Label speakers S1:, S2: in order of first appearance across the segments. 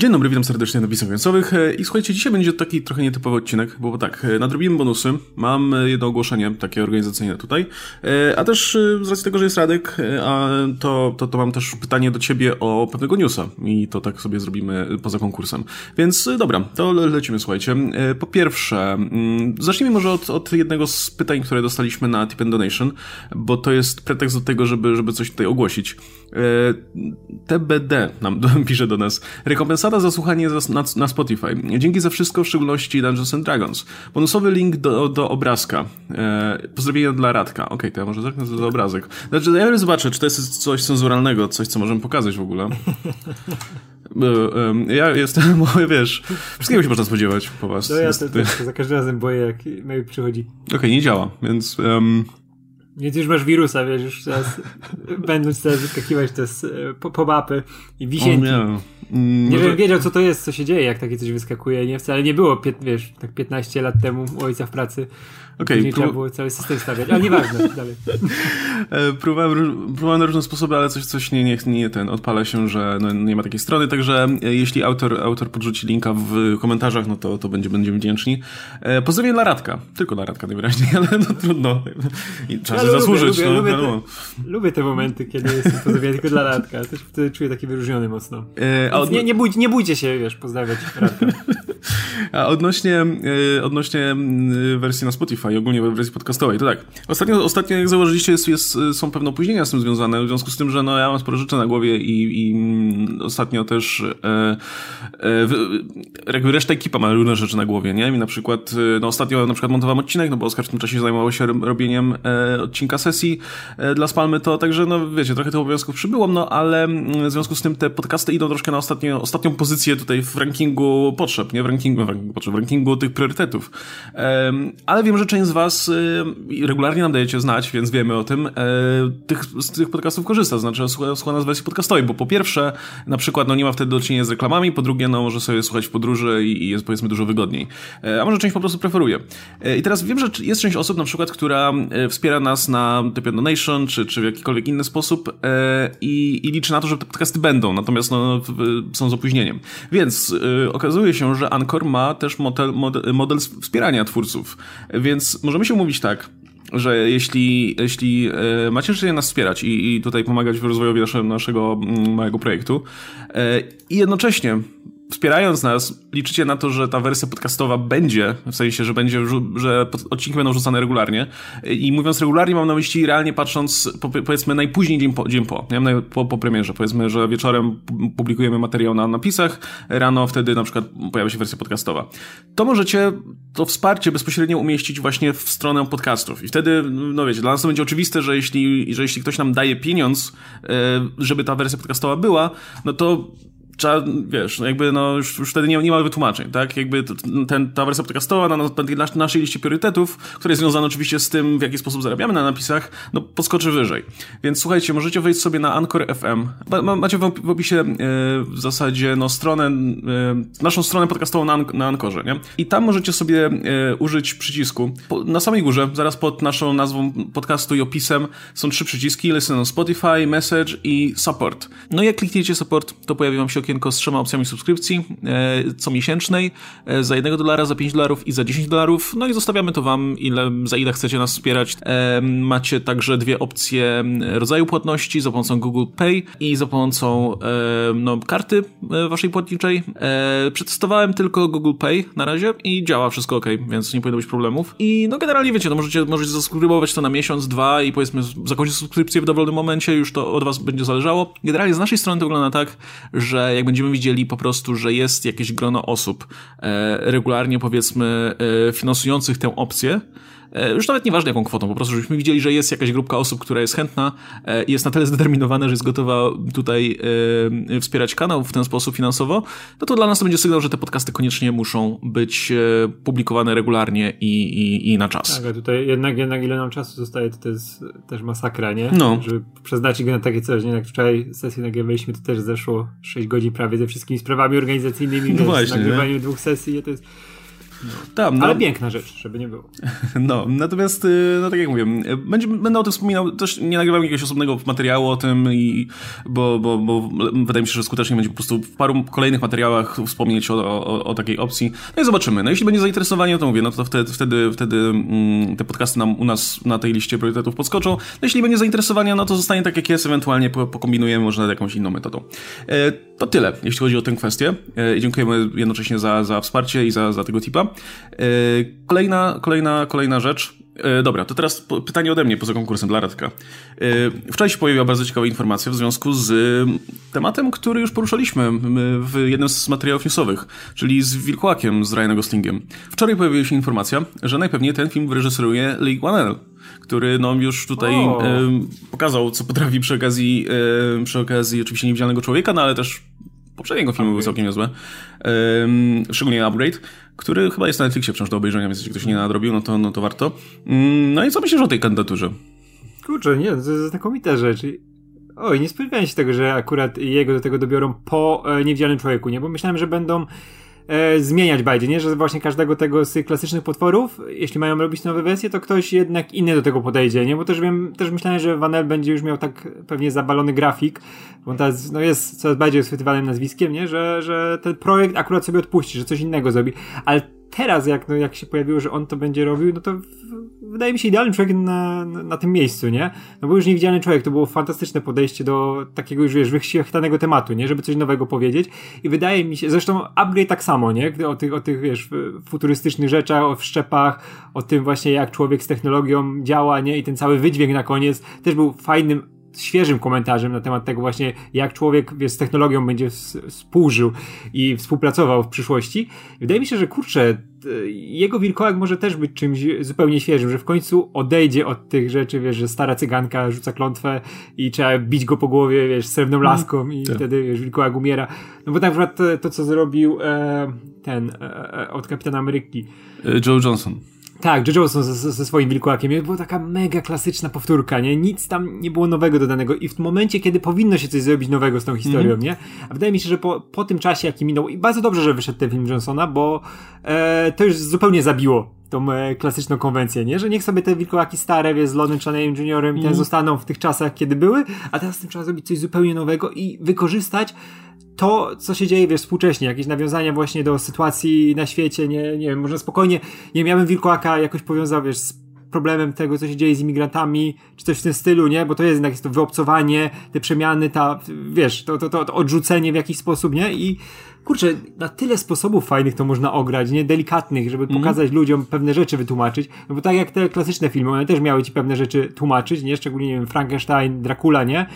S1: Dzień dobry, witam serdecznie na Wisach Końcowych e, i słuchajcie, dzisiaj będzie taki trochę nietypowy odcinek, bo tak, e, nadrobimy bonusy, mam e, jedno ogłoszenie takie organizacyjne tutaj, a też z racji tego, że jest Radek, to, to, to mam też pytanie do ciebie o pewnego newsa i to tak sobie zrobimy poza konkursem. Więc dobra, to lecimy, słuchajcie. Po pierwsze, mm, zacznijmy może od, od jednego z pytań, które dostaliśmy na Tip and Donation, bo to jest pretekst do tego, żeby, żeby coś tutaj ogłosić. TBD nam pisze do nas. Rekompensata za słuchanie na, na Spotify. Dzięki za wszystko, w szczególności Dungeons and Dragons. Bonusowy link do, do obrazka. E, pozdrowienia dla Radka. Okej, okay, to ja może zerknę za obrazek. Znaczy, ja zobaczę, czy to jest coś cenzuralnego, coś, co możemy pokazać w ogóle. Ja jestem, wiesz, wszystkiego się można spodziewać po was.
S2: No ja to za każdym razem boję, jak mail przychodzi.
S1: Okej, okay, nie działa, więc... Um,
S2: więc już masz wirusa, wiesz, już teraz będąc teraz wyskakiwać te pop-upy i wisienki. nie, mm, nie wiem, wiedział co to jest, co się dzieje, jak takie coś wyskakuje. Nie, wcale nie było, wiesz, tak 15 lat temu u ojca w pracy Okay, trzeba było cały system stawiać, ale nieważne, dalej.
S1: E, próbowałem, próbowałem na różne sposoby, ale coś, coś nie, nie, nie ten, odpala się, że no, nie ma takiej strony, także e, jeśli autor, autor podrzuci linka w komentarzach, no to, to będzie, będziemy wdzięczni. E, pozdrowienia dla Radka. Tylko dla Radka najwyraźniej, ale no trudno. I trzeba ja się zasłużyć.
S2: Lubię,
S1: no,
S2: lubię, te, lubię, te, momenty, kiedy jestem pozdrowienia tylko dla Radka. Też wtedy czuję taki wyróżniony mocno. E, od... nie, nie, bój, nie bójcie się, wiesz, pozdrawiać Radka.
S1: A odnośnie, odnośnie wersji na Spotify, Spotify, ogólnie w wersji podcastowej. To tak, ostatnio, ostatnio jak zauważyliście, jest, jest, są pewne opóźnienia z tym związane, w związku z tym, że no, ja mam sporo rzeczy na głowie i, i mm, ostatnio też e, e, jakby reszta ekipa ma różne rzeczy na głowie, nie? I na przykład, e, no ostatnio na przykład montowałem odcinek, no bo Oskar w tym czasie zajmował się robieniem e, odcinka sesji e, dla Spalmy, to także, no wiecie, trochę tych obowiązków przybyło, no ale mm, w związku z tym te podcasty idą troszkę na ostatnio, ostatnią pozycję tutaj w rankingu potrzeb, nie? W rankingu, w rankingu potrzeb, w rankingu tych priorytetów. Ale wiem, że część z Was y, regularnie nam dajecie znać, więc wiemy o tym, e, tych, z tych podcastów korzysta, znaczy słucha, słucha nas w wersji podcastowej, bo po pierwsze, na przykład, no nie ma wtedy do czynienia z reklamami, po drugie, no może sobie słuchać w podróży i, jest powiedzmy dużo wygodniej. E, a może część po prostu preferuje. E, I teraz wiem, że jest część osób na przykład, która wspiera nas na typie donation, czy, czy w jakikolwiek inny sposób i, i liczy na to, że te podcasty będą, natomiast no, są z opóźnieniem. Więc okazuje się, że Anchor ma też model, model, model wspierania twórców, więc więc możemy się umówić tak, że jeśli, jeśli e, macie życzenie nas wspierać i, i tutaj pomagać w rozwojowi naszego, naszego mm, małego projektu e, i jednocześnie wspierając nas, liczycie na to, że ta wersja podcastowa będzie, w sensie, że będzie, że odcinki będą rzucane regularnie. I mówiąc regularnie, mam na myśli realnie patrząc, powiedzmy, najpóźniej dzień po, dzień po, nie? po, po premierze. Powiedzmy, że wieczorem publikujemy materiał na napisach, rano wtedy na przykład pojawia się wersja podcastowa. To możecie to wsparcie bezpośrednio umieścić właśnie w stronę podcastów. I wtedy, no wiecie, dla nas to będzie oczywiste, że jeśli, że jeśli ktoś nam daje pieniądz, e, żeby ta wersja podcastowa była, no to trzeba, wiesz, no jakby no już, już wtedy nie, nie ma wytłumaczeń, tak? Jakby ten, ta wersja podcastowa na, na naszej liście priorytetów, która jest związana oczywiście z tym, w jaki sposób zarabiamy na napisach, no podskoczy wyżej. Więc słuchajcie, możecie wejść sobie na Anchor FM. Ma, macie w opisie e, w zasadzie no stronę, e, naszą stronę podcastową na, na nie? I tam możecie sobie e, użyć przycisku. Po, na samej górze, zaraz pod naszą nazwą podcastu i opisem są trzy przyciski, Listen on Spotify, Message i Support. No i jak klikniecie Support, to pojawi wam się okienko z trzema opcjami subskrypcji e, co miesięcznej e, za 1 dolara, za 5 dolarów i za 10 dolarów. No i zostawiamy to wam, ile, za ile chcecie nas wspierać. E, macie także dwie opcje rodzaju płatności za pomocą Google Pay i za pomocą no, karty waszej płatniczej. Przetestowałem tylko Google Pay na razie i działa wszystko ok, więc nie powinno być problemów. I no generalnie wiecie, no możecie, możecie zasubskrybować to na miesiąc, dwa i powiedzmy zakończyć subskrypcję w dowolnym momencie, już to od was będzie zależało. Generalnie z naszej strony to wygląda tak, że jak będziemy widzieli po prostu, że jest jakieś grono osób e, regularnie, powiedzmy, e, finansujących tę opcję, już nawet nieważne jaką kwotą, po prostu żebyśmy widzieli, że jest jakaś grupka osób, która jest chętna e, i jest na tyle zdeterminowana, że jest gotowa tutaj e, wspierać kanał w ten sposób finansowo, no to dla nas to będzie sygnał, że te podcasty koniecznie muszą być publikowane regularnie i, i, i na czas.
S2: Tak, a tutaj jednak, jednak ile nam czasu zostaje, to, to jest też masakra, nie? No. Żeby przeznaczyć go na takie coś, nie? Jak wczoraj sesję nagrywaliśmy, to też zeszło 6 godzin prawie ze wszystkimi sprawami organizacyjnymi, no właśnie, nagrywaniem dwóch sesji, to jest. Tam, no. Ale piękna rzecz, żeby nie było.
S1: No, natomiast, y, no tak jak mówię, będzie, będę o tym wspominał, też nie nagrywam jakiegoś osobnego materiału o tym, i, bo, bo, bo wydaje mi się, że skutecznie będzie po prostu w paru kolejnych materiałach wspomnieć o, o, o takiej opcji. No i zobaczymy. No jeśli będzie zainteresowanie, to mówię, no to wtedy, wtedy, wtedy mm, te podcasty nam u nas na tej liście priorytetów podskoczą. No jeśli będzie zainteresowanie, no to zostanie tak jak jest, ewentualnie pokombinujemy może nad jakąś inną metodą. E, to tyle, jeśli chodzi o tę kwestię. E, dziękujemy jednocześnie za, za wsparcie i za, za tego tipa. E, kolejna, kolejna, kolejna rzecz. E, dobra, to teraz pytanie ode mnie poza konkursem dla Radka. Wczoraj się pojawiła bardzo ciekawa informacja w związku z tematem, który już poruszaliśmy w jednym z materiałów newsowych, czyli z Wilkołakiem, z Ryanem Goslingiem. Wczoraj pojawiła się informacja, że najpewniej ten film wyreżyseruje Lee Wanell, który no, już tutaj pokazał, co potrafi przy okazji, przy okazji oczywiście niewidzialnego człowieka, no ale też poprzedniego filmu był całkiem niezły. Um, szczególnie Upgrade, który chyba jest na Netflixie wciąż do obejrzenia, więc jeśli ktoś nie nadrobił, no to, no to warto. Um, no i co myślisz o tej kandydaturze?
S2: Kurczę, nie, to jest znakomita rzecz. Oj, nie spodziewałem się tego, że akurat jego do tego dobiorą po e, Niewidzialnym Człowieku, nie? Bo myślałem, że będą e, zmieniać bardziej, nie? Że właśnie każdego tego z tych klasycznych potworów, jeśli mają robić nowe wersje, to ktoś jednak inny do tego podejdzie, nie? Bo też wiem, też myślałem, że Vanel będzie już miał tak pewnie zabalony grafik, bo on teraz, no jest coraz bardziej schwytywanym nazwiskiem, nie? Że, że ten projekt akurat sobie odpuści, że coś innego zrobi. Ale teraz, jak, no, jak się pojawiło, że on to będzie robił, no to wydaje mi się idealny człowiek na, na, na, tym miejscu, nie? No bo już niewidzialny człowiek, to było fantastyczne podejście do takiego już, wiesz, wychwytanego tematu, nie? Żeby coś nowego powiedzieć i wydaje mi się, zresztą Upgrade tak samo, nie? O tych, o tych, wiesz, futurystycznych rzeczach, o wszczepach, o tym właśnie jak człowiek z technologią działa, nie? I ten cały wydźwięk na koniec też był fajnym świeżym komentarzem na temat tego właśnie, jak człowiek wiesz, z technologią będzie współżył i współpracował w przyszłości. Wydaje mi się, że kurczę, jego wilkołak może też być czymś zupełnie świeżym, że w końcu odejdzie od tych rzeczy, wiesz, że stara cyganka rzuca klątwę i trzeba bić go po głowie, wiesz, srebrną mhm. laską i tak. wtedy, wiesz, wilkołak umiera. No bo na przykład to, co zrobił e, ten e, e od Kapitana Ameryki.
S1: Joe Johnson.
S2: Tak, Joe Johnson ze, ze swoim wilkołakiem. Była taka mega klasyczna powtórka, nie? Nic tam nie było nowego dodanego i w momencie, kiedy powinno się coś zrobić nowego z tą historią, mm -hmm. nie? A wydaje mi się, że po, po tym czasie, jaki minął, i bardzo dobrze, że wyszedł ten film Johnsona, bo e, to już zupełnie zabiło tą e, klasyczną konwencję, nie? Że niech sobie te wilkołaki stare, wie, z Lonem Chaneyem Juniorem, mm. zostaną w tych czasach, kiedy były, a teraz tym trzeba zrobić coś zupełnie nowego i wykorzystać to, co się dzieje, wiesz, współcześnie, jakieś nawiązania właśnie do sytuacji na świecie, nie, nie wiem, można spokojnie, nie wiem, ja bym Wilkołaka jakoś powiązał, wiesz, z problemem tego, co się dzieje z imigrantami, czy coś w tym stylu, nie? Bo to jest jednak jest to wyobcowanie, te przemiany, ta, wiesz, to, to, to, to odrzucenie w jakiś sposób, nie? I kurczę, na tyle sposobów fajnych to można ograć, nie? Delikatnych, żeby mm. pokazać ludziom pewne rzeczy wytłumaczyć. No bo tak jak te klasyczne filmy, one też miały ci pewne rzeczy tłumaczyć, nie? Szczególnie, nie wiem, Frankenstein, Dracula, nie?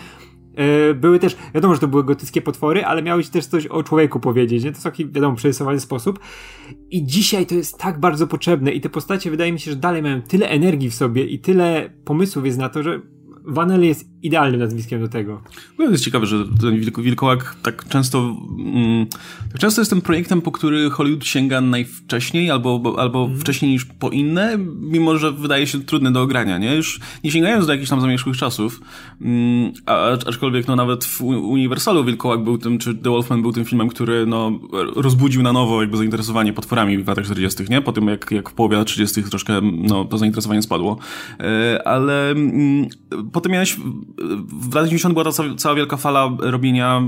S2: E, były też, wiadomo, że to były gotyckie potwory, ale miały też coś o człowieku powiedzieć, nie? To jest taki, wiadomo, przerysowany sposób. I dzisiaj to jest tak bardzo potrzebne i te postacie wydaje mi się, że dalej mają tyle energii w sobie i tyle pomysłów jest na to, że Vanelli jest idealnym nazwiskiem do tego.
S1: No jest ciekawe, że ten Wilkołak tak często mm, tak często jest tym projektem, po który Hollywood sięga najwcześniej albo, albo mm. wcześniej niż po inne, mimo że wydaje się trudne do ogrania, nie? Już nie sięgając do jakichś tam zamierzchłych czasów, mm, a, aczkolwiek no nawet w Universalu Wilkołak był tym, czy The Wolfman był tym filmem, który no rozbudził na nowo jakby zainteresowanie potworami w latach 40., nie? Po tym jak, jak w połowie lat 30. troszkę no, to zainteresowanie spadło. E, ale mm, potem miałeś w latach 90 była ta cała, wielka fala robienia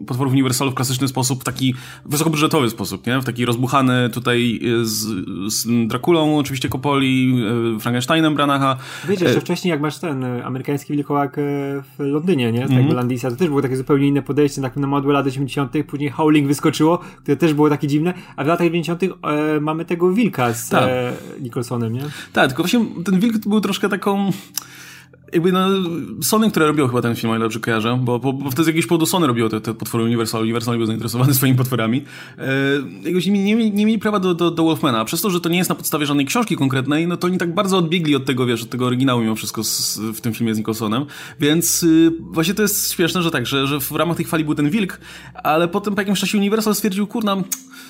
S1: y, potworów Universalu w klasyczny sposób, w taki wysokobudżetowy sposób, nie? W taki rozbuchany tutaj y, z, z Drakulą, oczywiście Coppoli, y, Frankensteinem Branacha.
S2: Wiecie, że wcześniej jak masz ten amerykański wilkołak w Londynie, nie? Z tego mm. Landisa, to też było takie zupełnie inne podejście, tak na modły lat 80 później Howling wyskoczyło, które też było takie dziwne, a w latach 90 e, mamy tego wilka z tak. e, Nicholsonem, nie?
S1: Tak, tylko właśnie ten wilk był troszkę taką jakby no, Sony, które robiło chyba ten film, o ile dobrze kojarzę, bo, bo, bo wtedy z jakiegoś powodu Sony robiło te, te potwory Universal, Universal był zainteresowany swoimi potworami. E, jakoś nie, nie, nie mieli prawa do, do, do Wolfmana, przez to, że to nie jest na podstawie żadnej książki konkretnej, no to oni tak bardzo odbiegli od tego, wiesz, od tego oryginału mimo wszystko z, w tym filmie z Nicholsonem, więc y, właśnie to jest śmieszne, że tak, że, że w ramach tej fali był ten wilk, ale potem po jakimś czasie Universal stwierdził, kurna,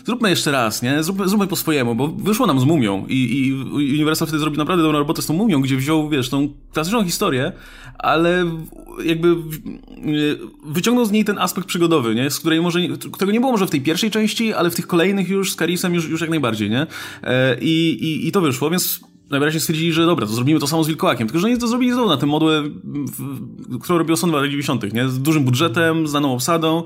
S1: zróbmy jeszcze raz, nie? Zróbmy, zróbmy po swojemu, bo wyszło nam z mumią i, i Universal wtedy zrobił naprawdę dobrą robotę z tą mumią, gdzie wziął, wiesz, tą klasyczną historię historię, ale jakby wyciągnął z niej ten aspekt przygodowy, nie? Z której może, którego nie było może w tej pierwszej części, ale w tych kolejnych już z Carisem już, już jak najbardziej, nie? E, I, i, i to wyszło, więc najwyraźniej stwierdzili, że dobra, to zrobimy to samo z Wilkołakiem. Tylko, że nie to zrobili znowu na tę modłę, którą robił latach 90., nie? Z dużym budżetem, znaną obsadą.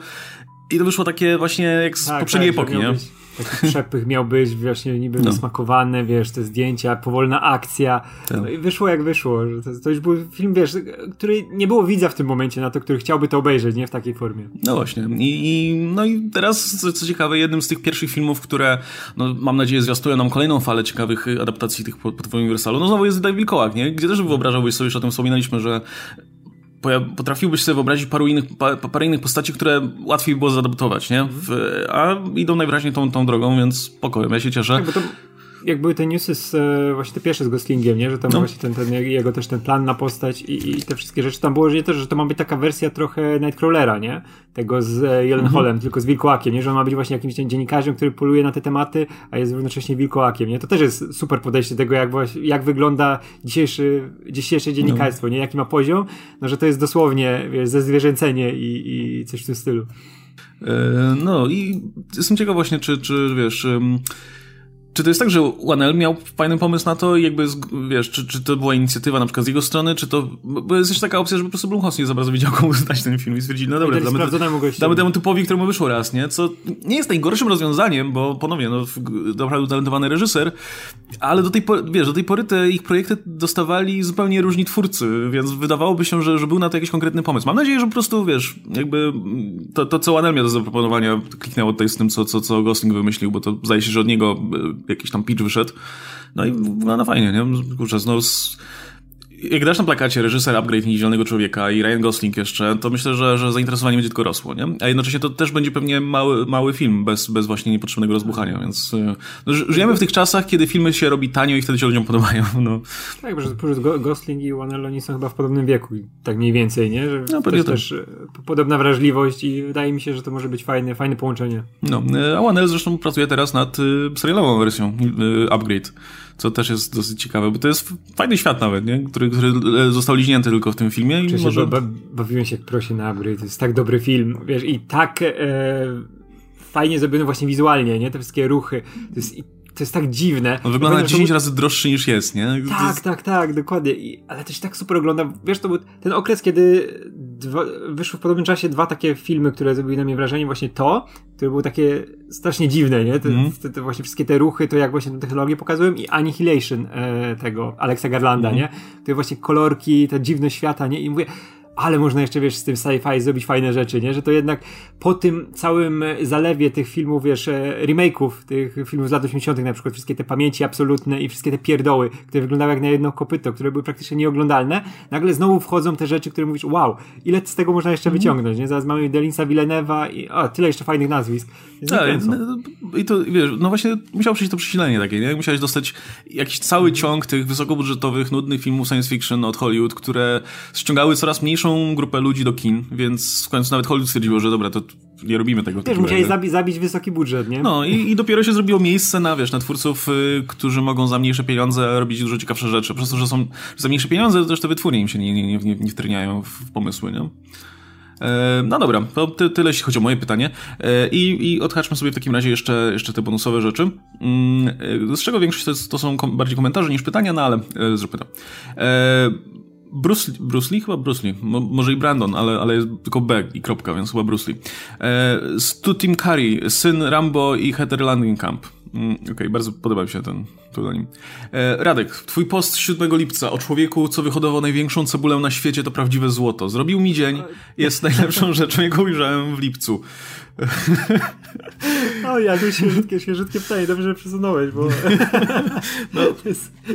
S1: I to wyszło takie właśnie jak z tak, poprzedniej tak, epoki, nie? Być
S2: taki przepych miał być właśnie niby no. wysmakowany, wiesz, te zdjęcia, powolna akcja. Tak. No i wyszło jak wyszło. To, to, już był film, wiesz, który nie było widza w tym momencie na to, który chciałby to obejrzeć, nie? W takiej formie.
S1: No właśnie. I, i no i teraz, co, co, ciekawe, jednym z tych pierwszich filmów, które, no mam nadzieję, zwiastują nam kolejną falę ciekawych adaptacji tych potworów Uniwersalu, no znowu jest Dave Wilkołak, nie? Gdzie też wyobrażałbyś sobie, już o tym wspominaliśmy, że potrafiłbyś sobie wyobrazić paru innych, parę innych postaci, które łatwiej było zaadaptować, nie? W, a idą najwyraźniej tą, tą drogą, więc spokojnie, ja się cieszę.
S2: Tak, jak były te newsy z, e, właśnie te pierwsze z Goslingiem, nie? Że tam no. właśnie ten, ten, jego też ten plan na postać i, i te wszystkie rzeczy. Tam było, że nie to, że to ma być taka wersja trochę Nightcrawlera, nie? Tego z e, Jelenholem, mhm. tylko z Wilkołakiem, nie? Że on ma być właśnie jakimś dziennikarzem, który poluje na te tematy, a jest równocześnie Wilkołakiem, nie? To też jest super podejście tego, jak, właśnie, jak wygląda dzisiejszy, dzisiejsze dziennikarstwo, no. nie? Jaki ma poziom, no że to jest dosłownie, wiesz, ze zwierzęcenie i, i coś w tym stylu.
S1: E, no i jestem ciekaw właśnie, czy, czy wiesz... Czy to jest tak, że OneL miał fajny pomysł na to jakby, wiesz, czy, czy to była inicjatywa na przykład z jego strony, czy to, bo jest też taka opcja, że po prostu Blumhouse nie za bardzo wiedział komu zdać ten film i stwierdzili, no dobra, damy, damy temu typowi, któremu wyszło raz, nie? Co nie jest najgorszym rozwiązaniem, bo ponownie, no, naprawdę utalentowany reżyser, ale do tej pory, wiesz, do tej pory te ich projekty dostawali zupełnie różni twórcy, więc wydawałoby się, że, że był na to jakiś konkretny pomysł. Mam nadzieję, że po prostu, wiesz, jakby to, to co OneL miał do zaproponowania, kliknęło tutaj z tym, co, co, co Gosling wymyślił, bo to zdaje się, że od niego jakiś tam pitch wyszedł. No i wygląda fajnie, nie? Kurczę, no, z, jak dasz na plakacie reżyser Upgrade Niedzielnego Człowieka i Ryan Gosling jeszcze, to myślę, że, że zainteresowanie będzie tylko rosło, nie? A jednocześnie to też będzie pewnie mały, mały film, bez, bez właśnie niepotrzebnego rozbuchania, więc e, no, żyjemy w tych czasach, kiedy filmy się robi tanio i wtedy się ludziom podobają, no.
S2: Tak, bo że Gosling i Wanell, są chyba w podobnym wieku, tak mniej więcej, nie? Że no, też, też e, podobna wrażliwość i wydaje mi się, że to może być fajne, fajne połączenie.
S1: No, e, a Wanell zresztą pracuje teraz nad serialową wersją Upgrade co też jest dosyć ciekawe, bo to jest fajny świat nawet, nie? Który, który został liźnięty tylko w tym filmie.
S2: I może... ba bawiłem się jak prosi na upgrade, to jest tak dobry film, wiesz, i tak e, fajnie zrobiony właśnie wizualnie, nie? Te wszystkie ruchy, to jest to jest tak dziwne.
S1: On wygląda 10 to... razy droższy niż jest, nie?
S2: Tak, jest... tak, tak, dokładnie. I, ale też tak super ogląda. Wiesz, to był ten okres, kiedy dwa, wyszły w podobnym czasie dwa takie filmy, które zrobiły na mnie wrażenie. Właśnie to, które było takie strasznie dziwne, nie? Te, mm. te, te właśnie wszystkie te ruchy, to jak właśnie tę technologię pokazują i Annihilation e, tego Alexa Garlanda, mm. nie? Te właśnie kolorki, te dziwne świata, nie? I mówię ale można jeszcze, wiesz, z tym sci-fi zrobić fajne rzeczy, nie? Że to jednak po tym całym zalewie tych filmów, wiesz, e, remake'ów, tych filmów z lat 80., na przykład wszystkie te pamięci absolutne i wszystkie te pierdoły, które wyglądały jak na jedno kopyto, które były praktycznie nieoglądalne, nagle znowu wchodzą te rzeczy, które mówisz, wow, ile z tego można jeszcze mm. wyciągnąć, nie? Zaraz mamy Delinsa Villeneuve'a i o, tyle jeszcze fajnych nazwisk.
S1: Tak, i to, wiesz, no właśnie musiał przyjść to przesilenie takie, nie? Musiałeś dostać jakiś cały ciąg tych wysokobudżetowych, nudnych filmów science fiction od Hollywood, które ściągały coraz mniejszą grupę ludzi do kin, więc w końcu nawet Hollywood stwierdziło, że dobra, to nie robimy tego.
S2: Wiesz, musieli zabi zabić wysoki budżet, nie?
S1: No i, i dopiero się zrobiło miejsce na, wiesz, na twórców, y, którzy mogą za mniejsze pieniądze robić dużo ciekawsze rzeczy. Przez to, że są za mniejsze pieniądze, to też te wytwórnie im się nie, nie, nie, nie wtrniają w pomysły, nie? E, no dobra, to ty, tyle jeśli chodzi o moje pytanie. E, I, I odhaczmy sobie w takim razie jeszcze, jeszcze te bonusowe rzeczy. Mm, e, z czego większość to, to są kom bardziej komentarze niż pytania, no ale zróbmy to. Bruce, Bruce Lee? Chyba Bruce Lee. Mo, może i Brandon, ale, ale jest tylko B i kropka, więc chyba Bruce Lee. E, Stu Tim Curry, syn Rambo i Heather Langenkamp. Mm, Okej, okay, bardzo podoba mi się ten pseudonim. E, Radek, twój post 7 lipca o człowieku, co wyhodował największą cebulę na świecie, to prawdziwe złoto. Zrobił mi dzień, jest najlepszą rzeczą, jaką ujrzałem w lipcu.
S2: O, jakieś świeżutkie, świeżutkie pytanie, dobrze, że przesunąłeś, bo no.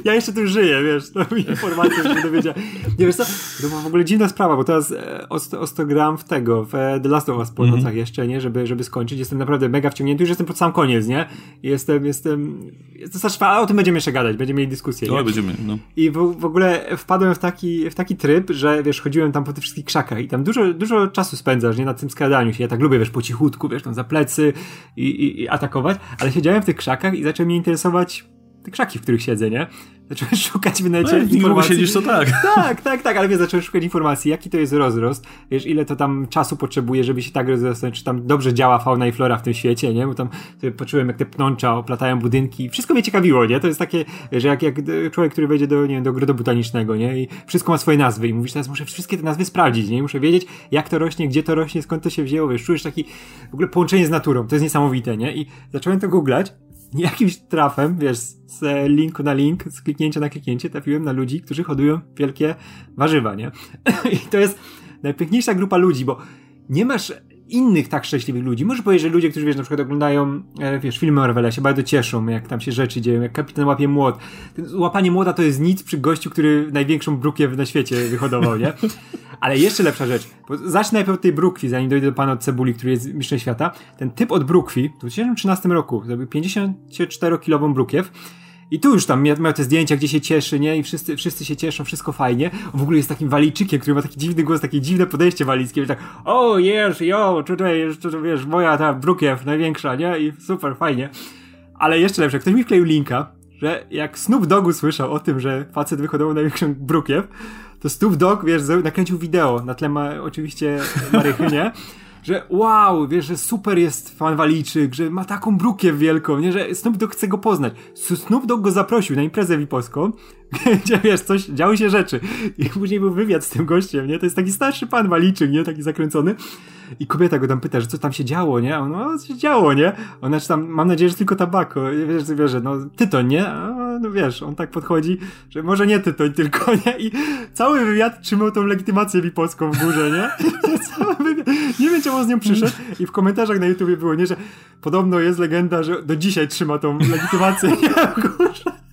S2: ja jeszcze tu żyję, wiesz, to mi informacja się dowiedziała. Nie wiesz co, to była w ogóle dziwna sprawa, bo teraz e, o 100 gram w tego, w e, The Last of Us po mm -hmm. nocach jeszcze, nie, żeby, żeby skończyć. Jestem naprawdę mega wciągnięty, już jestem pod sam koniec, nie? Jestem, jestem, jest to strasznie, ale o tym będziemy jeszcze gadać, będziemy mieli dyskusję.
S1: No, będziemy, no.
S2: I w, w ogóle wpadłem w taki, w taki tryb, że wiesz, chodziłem tam po tych wszystkich krzakach i tam dużo, dużo czasu spędzasz, nie, na tym skradaniu się. Ja tak lubię, wiesz, po cichutku, wiesz, tam za plecy i, i, i atakować, ale siedziałem w tych krzakach i zacząłem mnie interesować te krzaki, w których siedzę, nie? Zacząłem szukać w necie
S1: no, informacji. siedzisz, to tak.
S2: Tak, tak, tak, ale wiesz, zacząłem szukać informacji, jaki to jest rozrost, wiesz, ile to tam czasu potrzebuje, żeby się tak rozrosnąć, czy tam dobrze działa fauna i flora w tym świecie, nie? Bo tam sobie poczułem, jak te pnącza oplatają budynki. Wszystko mnie ciekawiło, nie? To jest takie, że jak, jak człowiek, który wejdzie do, nie wiem, do ogrodu botanicznego, nie? I wszystko ma swoje nazwy i mówisz, teraz muszę wszystkie te nazwy sprawdzić, nie? Muszę wiedzieć, jak to rośnie, gdzie to rośnie, skąd to się wzięło, wiesz, czujesz taki w ogóle połączenie z naturą, to jest niesamowite, nie? I zacząłem to googlać jakimś trafem, wiesz, z linku na link, z kliknięcia na kliknięcie trafiłem na ludzi, którzy hodują wielkie warzywa, nie? I to jest najpiękniejsza grupa ludzi, bo nie masz innych tak szczęśliwych ludzi. Możesz powiedzieć, że ludzie, którzy wiesz, na przykład oglądają e, wiesz, filmy Marvela, się bardzo cieszą, jak tam się rzeczy dzieją, jak kapitan łapie młot. Łapanie młota to jest nic przy gościu, który największą brukiew na świecie wyhodował, nie? Ale jeszcze lepsza rzecz, zacznę najpierw od tej brukwi, zanim dojdę do pana od cebuli, który jest mistrzem świata. Ten typ od brukwi w 2013 roku zrobił 54-kilową brukiew i tu już tam miał te zdjęcia, gdzie się cieszy, nie? I wszyscy, wszyscy się cieszą, wszystko fajnie. W ogóle jest takim walijczykiem, który ma taki dziwny głos, takie dziwne podejście walickie. Tak, o, jest, jo, tutaj to, wiesz, moja ta brukiew największa, nie? I super, fajnie. Ale jeszcze lepsze, ktoś mi wkleił linka, że jak Snoop Dogg usłyszał o tym, że facet wyhodował największą brukiew, to Snoop Dogg, wiesz, nakręcił wideo, na tle ma oczywiście Marychy, nie? że wow, wiesz, że super jest fan Waliczyk, że ma taką brukiew wielką, nie, że Snoop Dogg chce go poznać. Snoop Dogg go zaprosił na imprezę wipowską, gdzie wiesz, coś, działy się rzeczy. I później był wywiad z tym gościem, nie? To jest taki starszy pan Waliczyk, nie? Taki zakręcony. I kobieta go tam pyta, że co tam się działo, nie? A on, no, co się działo, nie? Ona, czy tam, mam nadzieję, że tylko tabako. Wiesz, wiesz, no, tytoń, nie? A, no wiesz, on tak podchodzi, że może nie tytoń tylko, nie? I cały wywiad trzymał tą legitymację lipowską w górze, nie? Nie wiem, czemu z nią przyszedł. I w komentarzach na YouTubie było, nie? Że podobno jest legenda, że do dzisiaj trzyma tą legitymację, nie? W górze.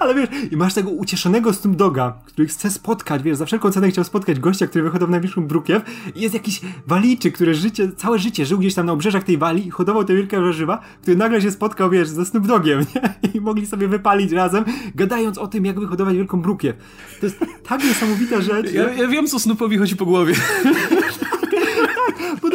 S2: Ale wiesz, i masz tego ucieszonego Snoop Doga, który chce spotkać, wiesz, za wszelką cenę chciał spotkać gościa, który wychodził największą brukiew i jest jakiś waliczy, który życie, całe życie żył gdzieś tam na obrzeżach tej wali i hodował te wielkie warzywa, który nagle się spotkał, wiesz, ze Snoop Dogiem, nie? I mogli sobie wypalić razem, gadając o tym, jak wyhodować wielką brukiew. To jest tak niesamowita rzecz.
S1: Ja, ja wiem, co Snoopowi chodzi po głowie.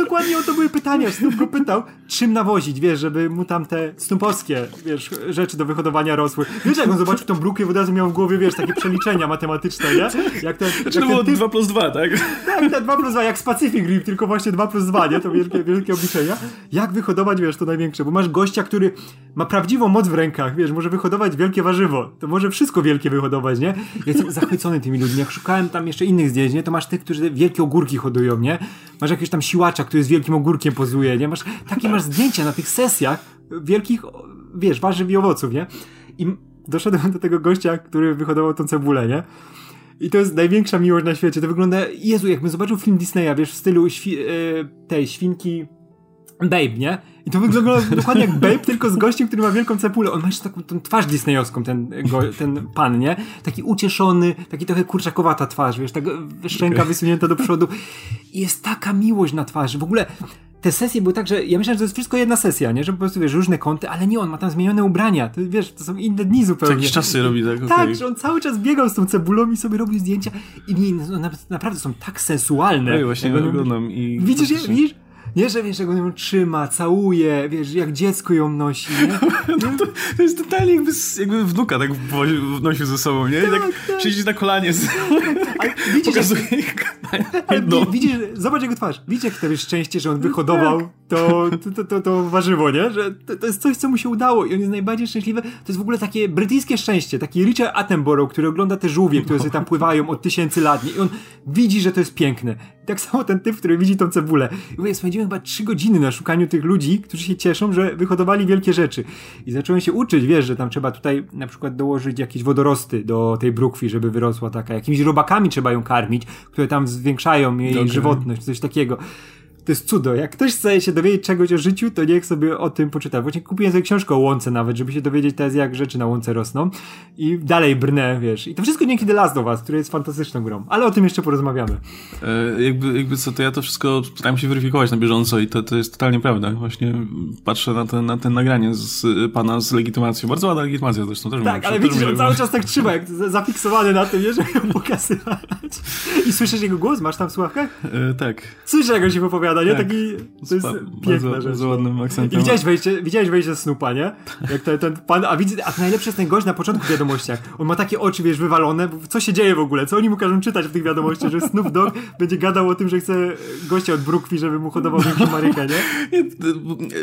S2: Dokładnie o to były pytania. Snoop go pytał, czym nawozić, wiesz, żeby mu tam te snoopowskie, wiesz, rzeczy do wyhodowania rosły. Wiesz, jak on zobaczył tą brukę, od razu miał w głowie, wiesz, takie przeliczenia matematyczne, nie?
S1: Jak to, znaczy, jak to było typ... 2 plus 2, tak?
S2: Tak, te 2 plus 2, jak z Pacific Rim, tylko właśnie 2 plus 2, nie? To wielkie, wielkie obliczenia. Jak wyhodować, wiesz, to największe, bo masz gościa, który ma prawdziwą moc w rękach, wiesz, może wyhodować wielkie warzywo. To może wszystko wielkie wyhodować, nie? Ja jestem zachwycony tymi ludźmi. Jak szukałem tam jeszcze innych zdjęć, nie? To masz tych, którzy wielkie ogórki hodują, nie? Masz jakiegoś tam siłacza, który z wielkim ogórkiem pozuje, nie? Masz, takie masz zdjęcia na tych sesjach wielkich, wiesz, warzyw i owoców, nie? I doszedłem do tego gościa, który wyhodował tą cebulę, nie? I to jest największa miłość na świecie. To wygląda, Jezu, jakbym zobaczył film Disneya, wiesz, w stylu świ e, tej świnki Babe, nie? I to wygląda dokładnie jak Babe, tylko z gościem, który ma wielką cepulę. On ma jeszcze taką tą twarz disneyowską, ten, go, ten pan, nie? Taki ucieszony, taki trochę kurczakowata twarz, wiesz, tak szczęka wysunięta do przodu. I jest taka miłość na twarzy. W ogóle te sesje były tak, że ja myślałem, że to jest wszystko jedna sesja, nie? Że po prostu, wiesz, różne kąty, ale nie, on ma tam zmienione ubrania. To, wiesz, to są inne dni zupełnie.
S1: jakieś czasy robi, tak?
S2: Tak, okay. że on cały czas biegał z tą cebulą i sobie robił zdjęcia i nie, no, naprawdę są tak sensualne.
S1: No i właśnie go oglądam i...
S2: Widzisz je? Widzisz? Nie, że wiesz, jak on ją trzyma, całuje, wiesz, jak dziecko ją nosi, nie?
S1: no to, to, jest totalnie jakby, jakby wnuka tak wnosił ze sobą, nie? I tak, tak, tak. siedzi na kolanie, z... widzisz, pokazuje
S2: no. widzisz, zobacz jego twarz, widzisz jak to jest szczęście, że on wyhodował tak. To, to, to, to, warzywo, nie? Że to, to, jest coś, co mu się udało i on jest najbardziej szczęśliwy. To jest w ogóle takie brytyjskie szczęście, taki Richard Attenborough, który ogląda te żółwie, które sobie tam pływają od tysięcy lat nie? i on widzi, że to jest piękne. Tak samo ten typ, który widzi tą cebulę. I mówię, spędziłem chyba trzy godziny na szukaniu tych ludzi, którzy się cieszą, że wyhodowali wielkie rzeczy. I zacząłem się uczyć, wiesz, że tam trzeba tutaj na przykład dołożyć jakieś wodorosty do tej brukwi, żeby wyrosła taka. Jakimiś robakami trzeba ją karmić, które tam zwiększają jej okay. żywotność, coś takiego to jest cudo. Jak ktoś chce się dowiedzieć czegoś o życiu, to niech sobie o tym poczyta. Właśnie kupiłem sobie książkę o łące nawet, żeby się dowiedzieć teraz, jak rzeczy na łące rosną. I dalej brnę, wiesz. I to wszystko dzięki The Last of Us, który jest fantastyczną grą. Ale o tym jeszcze porozmawiamy.
S1: E, jakby, jakby co, to ja to wszystko staram się weryfikować na bieżąco i to, to jest totalnie prawda. Właśnie patrzę na ten, na ten nagranie z pana z legitymacją. Bardzo ładna legitymacja zresztą też
S2: Tak, ale widzisz, on cały czas tak trzyma, jak zafiksowany na tym, nie, żeby ją pokazywać. I słyszysz jego głos? Masz tam w słuchawkach?
S1: E, tak.
S2: Słyszę, jak on się wypowiada, nie? Tak. Taki, to jest piękna bardzo,
S1: rzecz. ładnym akcentem.
S2: I widziałeś wejście, widziałeś wejście Snoopa, nie? Jak ten, ten pan, a, widz, a najlepszy jest ten gość na początku w wiadomościach. On ma takie oczy, wiesz, wywalone. Co się dzieje w ogóle? Co oni mu każą czytać w tych wiadomościach? Że Snoop Dogg będzie gadał o tym, że chce gościa od Brookfi, żeby mu hodował większą marykę, nie?
S1: Nie,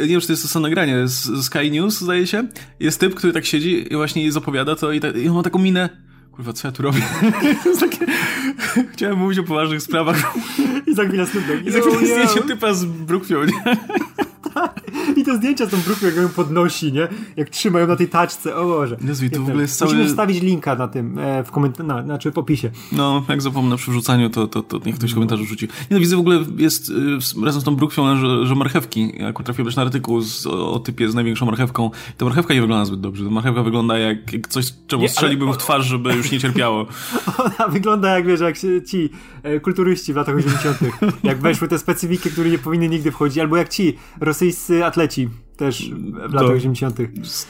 S1: nie wiem, czy to jest to samo nagranie. Z Sky News, zdaje się. Jest typ, który tak siedzi i właśnie jej zapowiada to i, i on ma taką minę kurwa, co ja tu robię? takie... Chciałem mówić o poważnych sprawach.
S2: I za chwilę Snoop Dogg.
S1: I za chwilę zdjęcie typa z Brookfield?
S2: I te zdjęcia z tą brukłą, jak ją podnosi, nie? Jak trzymają na tej taczce, o Boże.
S1: Jezu, to w ogóle jest cały...
S2: Musimy wstawić linka na tym, e, w komentarzu, na, znaczy w opisie.
S1: No, jak zapomnę przy wrzucaniu, to, to, to niech ktoś komentarz rzuci. Nie no, widzę w ogóle jest y, razem z tą brukwią, że, że marchewki. Jak trafiłem też na artykuł z, o, o, typie z największą marchewką. Ta marchewka nie wygląda zbyt dobrze. Marchewka wygląda jak, jak coś, czemu nie, strzeliłbym ale... w twarz, żeby już nie cierpiało.
S2: Ona wygląda jak, wiesz, jak ci e, kulturyści w latach 80. jak weszły te specyfiki, które nie powinny nigdy wchodzić, albo jak ci rosyjscy atleci też w latach 80.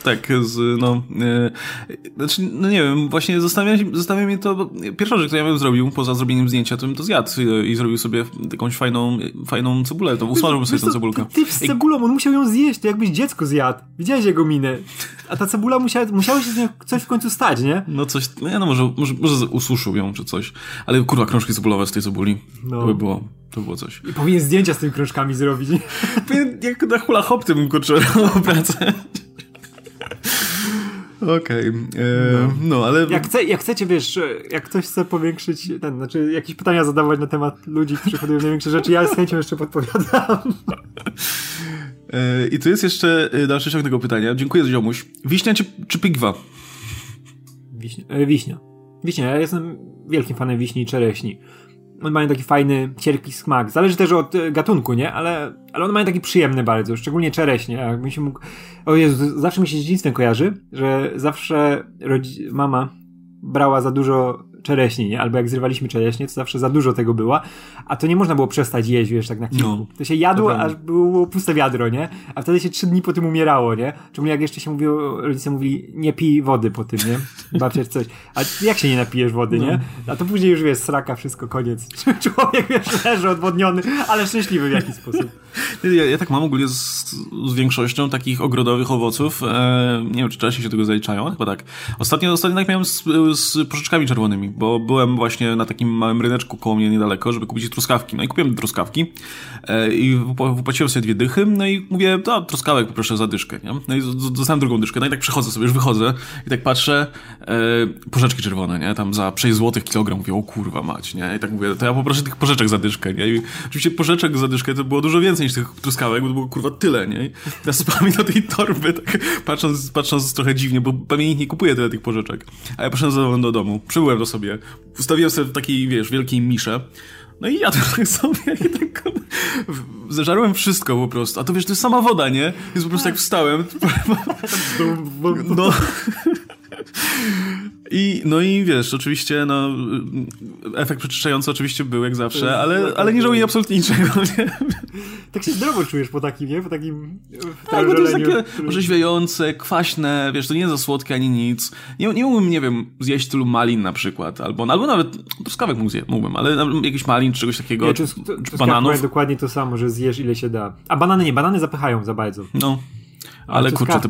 S1: Tak, z, no, e, znaczy, no nie wiem, właśnie zastanawia, zastanawia mnie to, pierwsza rzecz, którą ja bym zrobił, poza zrobieniem zdjęcia, to bym to zjadł i, i zrobił sobie jakąś fajną, fajną cebulę, to usmażyłbym sobie tę cebulkę.
S2: Ty, ty z cebulą, on musiał ją zjeść, to jakbyś dziecko zjadł. Widziałeś jego minę. A ta cebula musiała, musiało się z nią coś w końcu stać, nie?
S1: No coś, no ja no może, może, może ususzył ją czy coś, ale kurwa, krążki cebulowe z tej cebuli, no. to by było to było coś.
S2: I powinien zdjęcia z tymi krążkami zrobić.
S1: Jak na hula hop tym kurczę pracę. Okej. Okay. E, no. no. ale...
S2: Jak, chce, jak chcecie, wiesz, jak ktoś chce powiększyć, ten, znaczy jakieś pytania zadawać na temat ludzi, którzy podają największe rzeczy, ja z chęcią jeszcze podpowiadam.
S1: E, I tu jest jeszcze e, dalszy ciąg tego pytania. Dziękuję, ziomuś. Wiśnia czy, czy pigwa?
S2: Wiśnia. Wiśnia. Wiśnia. Ja jestem wielkim fanem wiśni i czereśni one mają taki fajny, cierpki smak. Zależy też od e, gatunku, nie? Ale, ale one mają taki przyjemny bardzo, szczególnie czereśnie. Jakbym się mógł... O Jezu, zawsze mi się z dzieciństwem kojarzy, że zawsze rodzi... mama brała za dużo czereśni, nie? Albo jak zrywaliśmy czereśnie, to zawsze za dużo tego było, a to nie można było przestać jeść, wiesz, tak na kilku. No, to się jadło, to aż było puste wiadro, nie? A wtedy się trzy dni po tym umierało, nie? Czemu jak jeszcze się mówiło, rodzice mówili, nie pij wody po tym, nie? Babcia coś. A jak się nie napijesz wody, nie? No. A to później już, wiesz, sraka, wszystko, koniec. Człowiek, wiesz, leży odwodniony, ale szczęśliwy w jakiś sposób.
S1: Ja, ja tak mam ogólnie z, z większością takich ogrodowych owoców. E, nie wiem, czy czereśnie się tego zaliczają, chyba tak. Ostatnio, ostatnio tak miałem z, z czerwonymi bo byłem właśnie na takim małym ryneczku koło mnie niedaleko, żeby kupić truskawki. No i kupiłem truskawki e, i wypłaciłem sobie dwie dychy, no i mówię, to truskawek poproszę za dyszkę, nie? No i dostałem drugą dyszkę, no i tak przechodzę sobie, już wychodzę i tak patrzę, e, porzeczki czerwone, nie? Tam za 6 zł kilogram, mówię, o kurwa mać, nie? I tak mówię, to ja poproszę tych porzeczek za dyszkę, nie? I oczywiście porzeczek za dyszkę to było dużo więcej niż tych truskawek, bo to było kurwa tyle, nie? I ja do tej torby, tak patrząc, patrząc trochę dziwnie, bo nikt nie kupuje tyle tych porzeczek. A ja poszedłem do domu, przybyłem do sobie sobie. Ustawiłem sobie w takiej, wiesz, wielkiej misze. No i jadłem tak sobie i tak zeżarłem wszystko po prostu. A to wiesz, to jest sama woda, nie? Więc po prostu jak wstałem... No... I, no i wiesz, oczywiście, no, efekt przeczyszczający oczywiście był jak zawsze, ale, ale nie żałuję absolutnie niczego, nie?
S2: Tak się zdrowo czujesz po takim, nie? Po takim
S1: Tak, bo to jest takie orzeźwiające, kwaśne, wiesz, to nie jest za słodkie ani nic. Nie, nie mógłbym, nie wiem, zjeść tylu malin na przykład, albo, albo nawet truskawek mógłbym, ale jakiś malin, czy czegoś takiego, nie, czy, czy bananów.
S2: dokładnie to samo, że zjesz ile się da. A banany nie, banany zapychają za bardzo.
S1: No. Ale kurczę, to,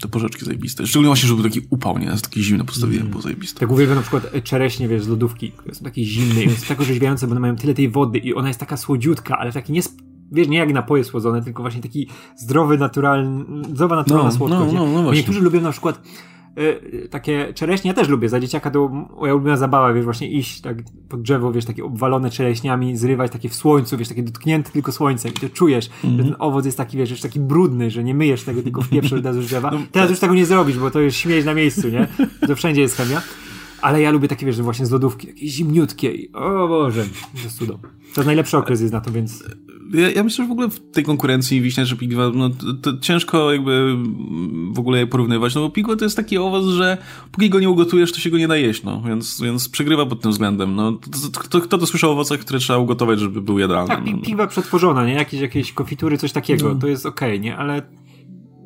S1: te porzeczki zajebiste. Szczególnie właśnie, żeby taki upał, nie? Jest takie zimne postawiłem, mm. było zajebiste.
S2: Tak uwielbiam na przykład e, czereśnie, wiesz, z lodówki, które są takie zimne i są tak orzeźwiające, bo one mają tyle tej wody i ona jest taka słodziutka, ale taki nie wiesz, nie jak napoje słodzone, tylko właśnie taki zdrowy, naturalny, zdrowa, naturalna no, słodkość. No, no, no Niektórzy lubią na przykład Y, takie czereśnie, ja też lubię, za dzieciaka to moja ulubiona zabawa, wiesz, właśnie iść tak pod drzewo, wiesz, takie obwalone czereśniami, zrywać takie w słońcu, wiesz, takie dotknięte tylko słońcem i to czujesz, mm -hmm. że mhm. ten owoc jest taki, wiesz, już taki brudny, że nie myjesz tego, tylko wpieprzysz od razu drzewa. No, Teraz tak. już tego nie zrobisz, bo to już śmieć na miejscu, nie? To wszędzie jest chemia. Ale ja lubię takie, wiesz, właśnie z lodówki, takie zimniutkie i o Boże, to jest cudo. To najlepszy okres jest na to, więc...
S1: Ja, ja myślę, że w ogóle w tej konkurencji wiśnia czy pigwa, no to, to, ciężko jakby w ogóle je porównywać, no bo pigwa to jest taki owoc, że póki go nie ugotujesz, to się go nie da jeść, no, więc, więc przegrywa pod tym względem, no. Kto, kto to słyszał o owocach, które trzeba ugotować, żeby był jadalny?
S2: Tak, no, pigwa przetworzona, nie? Jakieś, jakieś konfitury, coś takiego, no. to jest okej, okay, nie? Ale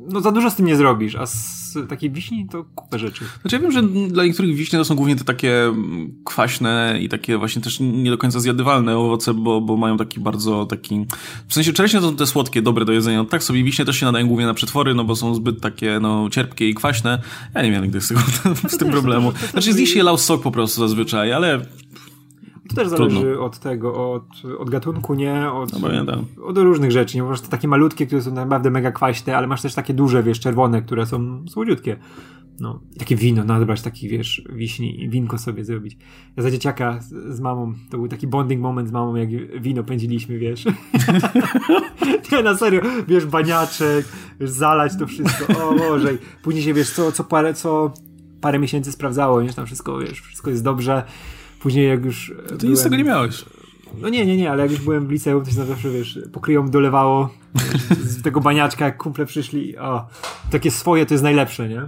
S2: no za dużo z tym nie zrobisz, a z takiej wiśni to kupę rzeczy.
S1: Znaczy ja wiem, że dla niektórych wiśnie to są głównie te takie kwaśne i takie właśnie też nie do końca zjadywalne owoce, bo, bo mają taki bardzo taki... W sensie czereśnie to są te słodkie, dobre do jedzenia. Tak sobie wiśnie też się nadają głównie na przetwory, no bo są zbyt takie no cierpkie i kwaśne. Ja nie miałem nigdy z, tego, z tym problemu. Znaczy z nich się lał sok po prostu zazwyczaj, ale
S2: to też zależy Trudno. od tego, od, od gatunku, nie? Od, no, od różnych rzeczy. Nie masz takie malutkie, które są naprawdę mega kwaśne, ale masz też takie duże, wiesz, czerwone, które są słodziutkie. No, takie wino, nabrać takich, wiesz, wiśni i winko sobie zrobić. Ja za dzieciaka z, z, mamą, to był taki bonding moment z mamą, jak wino pędziliśmy, wiesz. nie, na serio, wiesz, baniaczek, wiesz, zalać to wszystko, o Boże. Później się, wiesz, co, co parę, co parę miesięcy sprawdzało, nie, tam wszystko, wiesz, wszystko jest dobrze. Później jak już...
S1: Ty byłem... nic tego nie miałeś.
S2: No nie, nie, nie, ale jak już byłem w liceum, to się zawsze, wiesz, pokryją dolewało z tego baniaczka, jak kumple przyszli, o, takie swoje to jest najlepsze, nie?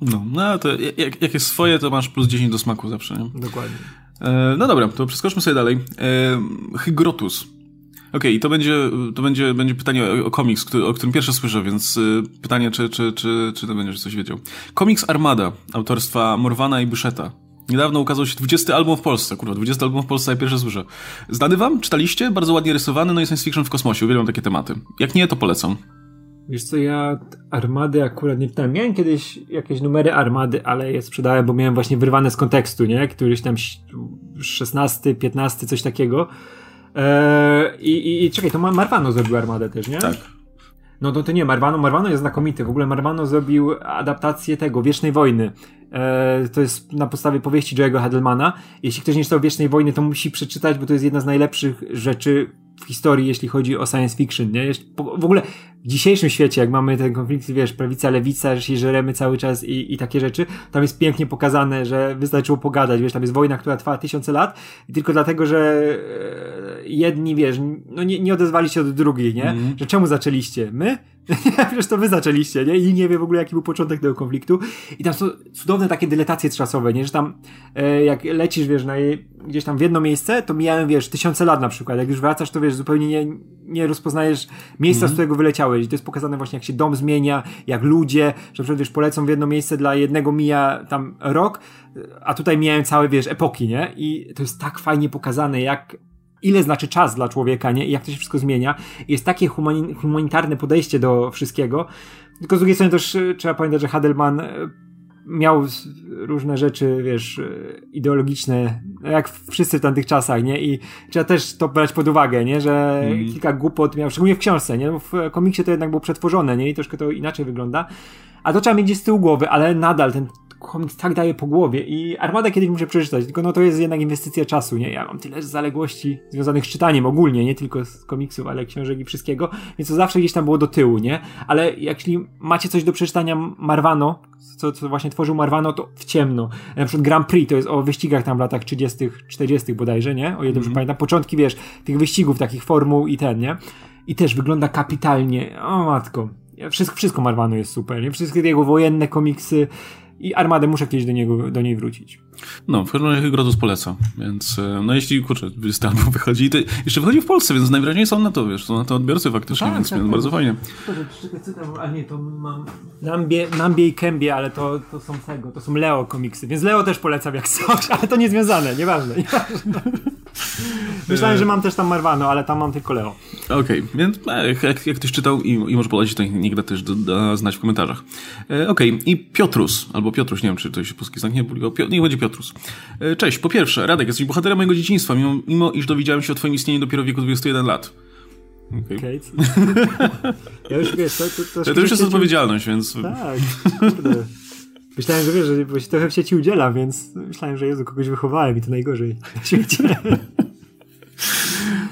S1: No, no to jak, jak jest swoje, to masz plus 10 do smaku zawsze, nie?
S2: Dokładnie.
S1: E, no dobra, to przeskoczmy sobie dalej. E, Hygrotus. Okej, okay, to będzie, to będzie, będzie pytanie o, o komiks, który, o którym pierwsze słyszę, więc y, pytanie, czy, czy, czy, czy to będziesz coś wiedział. Komiks Armada, autorstwa Morwana i Busheta. Niedawno ukazał się 20 album w Polsce. Kurwa, 20 album w Polsce, ja pierwsze słyszę. Znany wam? Czytaliście? Bardzo ładnie rysowany, no i science fiction w kosmosie. Uwielbiam takie tematy. Jak nie, to polecam.
S2: Wiesz co, ja Armady akurat nie czytałem. Miałem kiedyś jakieś numery Armady, ale je sprzedałem, bo miałem właśnie wyrwane z kontekstu, nie? Któryś tam 16, 15, coś takiego. Eee, i, i, czekaj, to Marwano zrobił Armadę też, nie?
S1: Tak.
S2: No to, to nie, Marwano, Marwano jest znakomity. W ogóle Marwano zrobił adaptację tego, Wiecznej Wojny. E, to jest na podstawie powieści Joe'ego Hadelmana. Jeśli ktoś nie czytał Wiecznej Wojny, to musi przeczytać, bo to jest jedna z najlepszych rzeczy w historii, jeśli chodzi o science fiction, nie? W ogóle w dzisiejszym świecie, jak mamy ten konflikt, wiesz, prawica, lewica, że się żeremy cały czas i, i takie rzeczy, tam jest pięknie pokazane, że wystarczyło pogadać, wiesz, tam jest wojna, która trwa tysiące lat i tylko dlatego, że e, jedni, wiesz, no nie, nie odezwali się od drugich, nie? Mm. Że czemu zaczęliście? My? Przecież to wy zaczęliście, nie? I nie wie w ogóle, jaki był początek tego konfliktu. I tam są cudowne takie dyletacje czasowe, nie? Że tam, e, jak lecisz, wiesz, na, gdzieś tam w jedno miejsce, to mijają, wiesz, tysiące lat na przykład. Jak już wracasz, to wiesz, zupełnie nie, nie rozpoznajesz miejsca, mm. z którego wyleciałeś. I to jest pokazane właśnie, jak się dom zmienia, jak ludzie, że przecież polecą w jedno miejsce, dla jednego mija tam rok, a tutaj mijają całe, wiesz, epoki, nie? I to jest tak fajnie pokazane, jak ile znaczy czas dla człowieka, nie? I jak to się wszystko zmienia. Jest takie humanitarne podejście do wszystkiego. Tylko z drugiej strony też e, trzeba pamiętać, że Hadelman e, miał różne rzeczy, wiesz, e, ideologiczne, jak wszyscy w tamtych czasach, nie? I trzeba też to brać pod uwagę, nie? Że mm. kilka głupot miał, szczególnie w książce, nie? W komiksie to jednak było przetworzone, nie? I troszkę to inaczej wygląda. A to trzeba mieć gdzieś z tyłu głowy, ale nadal ten komiks tak daje po głowie i Armada kiedyś muszę przeczytać, tylko no to jest jednak inwestycja czasu, nie? Ja mam tyle zaległości związanych z czytaniem ogólnie, nie tylko z komiksów, ale książek i wszystkiego, więc to zawsze gdzieś tam było do tyłu, nie? Ale jeśli macie coś do przeczytania Marvano, co, co właśnie tworzył Marvano, to w ciemno. Na przykład Grand Prix to jest o wyścigach tam w latach 30., 40. bodajże, nie? O ile dobrze mm. pamiętam. Początki, wiesz, tych wyścigów, takich formuł i ten, nie? I też wygląda kapitalnie. O matko. Wszystko, wszystko Marvano jest super, nie? Wszystkie jego wojenne komiksy, i Armadę muszę kiedyś do, niego, do niej wrócić.
S1: No, w każdym razie Grodus polecam, więc e, no jeśli, kurczę, 20 album wychodzi, to jeszcze wychodzi w Polsce, więc najwyraźniej są na to, wiesz, są na to odbiorcy faktycznie, tak, więc, tak, więc tak. bardzo fajnie.
S2: A nie, to mam Nambie, Nambie i Kębie, ale to, to są tego, to są Leo komiksy, więc Leo też polecam jak coś, ale to niezwiązane, nieważne. nieważne. Myślałem, że mam też tam Marwano, ale tam mam tylko Leo.
S1: Okej, okay, więc e, jak, jak ktoś czytał i, i może polecić, to niech da też do, do, znać w komentarzach. E, Okej, okay. i Piotrus, albo Piotruś, nie wiem, czy to się polski znak nie Pio, niech będzie Piotrus. E, cześć, po pierwsze, Radek, jesteś bohaterem mojego dzieciństwa, mimo, mimo iż dowiedziałem się o twoim istnieniu dopiero w wieku 21 lat.
S2: Okej. Okay. ja już wiesz, to,
S1: to, to, to już jest odpowiedzialność, więc...
S2: Tak, kurde. Myślałem, że wiesz, że bo się trochę w sieci udziela, więc myślałem, że Jezu, kogoś wychowałem i to najgorzej na świecie.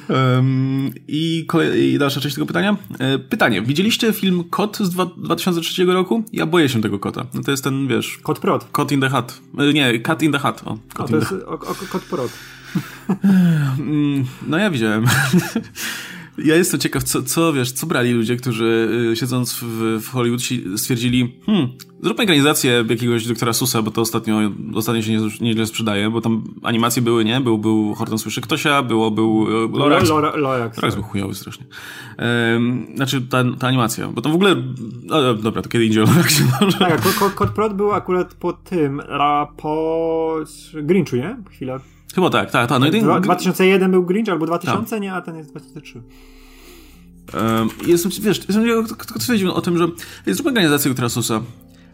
S1: Um, i, kolej, I dalsza część tego pytania. E, pytanie. Widzieliście film Kot z dwa, 2003 roku? Ja boję się tego kota. No to jest ten, wiesz...
S2: Kot Prot.
S1: Kot in the Hat. E, nie, Cat in the Hat. O,
S2: kot o, to jest o, o, Kot Prot.
S1: no ja widziałem. Ja jestem ciekaw, co, co wiesz, co brali ludzie, którzy y, siedząc w, w Hollywood stwierdzili, hmm, zróbmy ekranizację jakiegoś doktora Susa, bo to ostatnio, ostatnio się nieźle sprzedaje, bo tam animacje były, nie? Był, był Horton Słyszy Ktosia, było, był
S2: y, Lorax. Lorax, Lorax,
S1: Lorax był chujowy strasznie. Um, znaczy ta, ta animacja, bo tam w ogóle, no, dobra, to kiedy indziej Lorax
S2: Tak, Kod Prod był akurat po tym, po Grinchu, nie? Chwila.
S1: Chyba tak, tak, tak. No
S2: i 2001 był Grinch albo 2000, tak. nie, a ten jest 2003.
S1: Um, jestem, wiesz, jestem twierdził o tym, że jest organizacja Trasusa,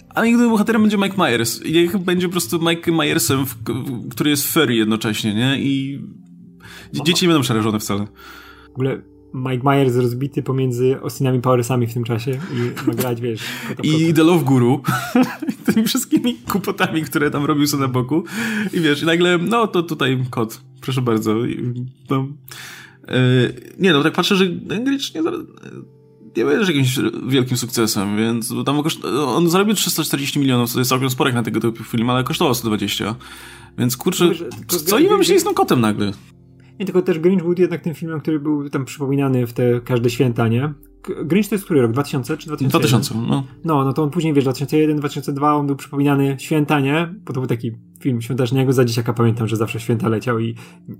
S1: ale nigdy bohaterem będzie Mike Myers. I niech będzie po prostu Mike Myersem, w, w, który jest furry jednocześnie, nie? I dzieci nie będą przerażone wcale.
S2: W ogóle Mike Myers rozbity pomiędzy Austinami Powersami w tym czasie i ma grać, wiesz...
S1: I The Love Guru. tymi wszystkimi kupotami, które tam robił sobie na boku. I wiesz, i nagle, no to tutaj kot, proszę bardzo. No, yy, nie no, tak patrzę, że Engrich nie, nie będzie jakimś wielkim sukcesem, więc tam koszt... on zarobił 340 milionów, co jest całkiem sporek na tego typu film, ale kosztował 120. Więc kurczę, co oni myśleli z tym kotem nagle?
S2: Nie, tylko też Grinch był jednak tym filmem, który był tam przypominany w te każde święta, nie? Grinch to jest który rok? 2000 czy 2001?
S1: 2000, no.
S2: No, no to on później, wiesz, 2001, 2002 on był przypominany święta, nie? Bo to był taki film świąteczny. Ja go za dzieciaka pamiętam, że zawsze święta leciał i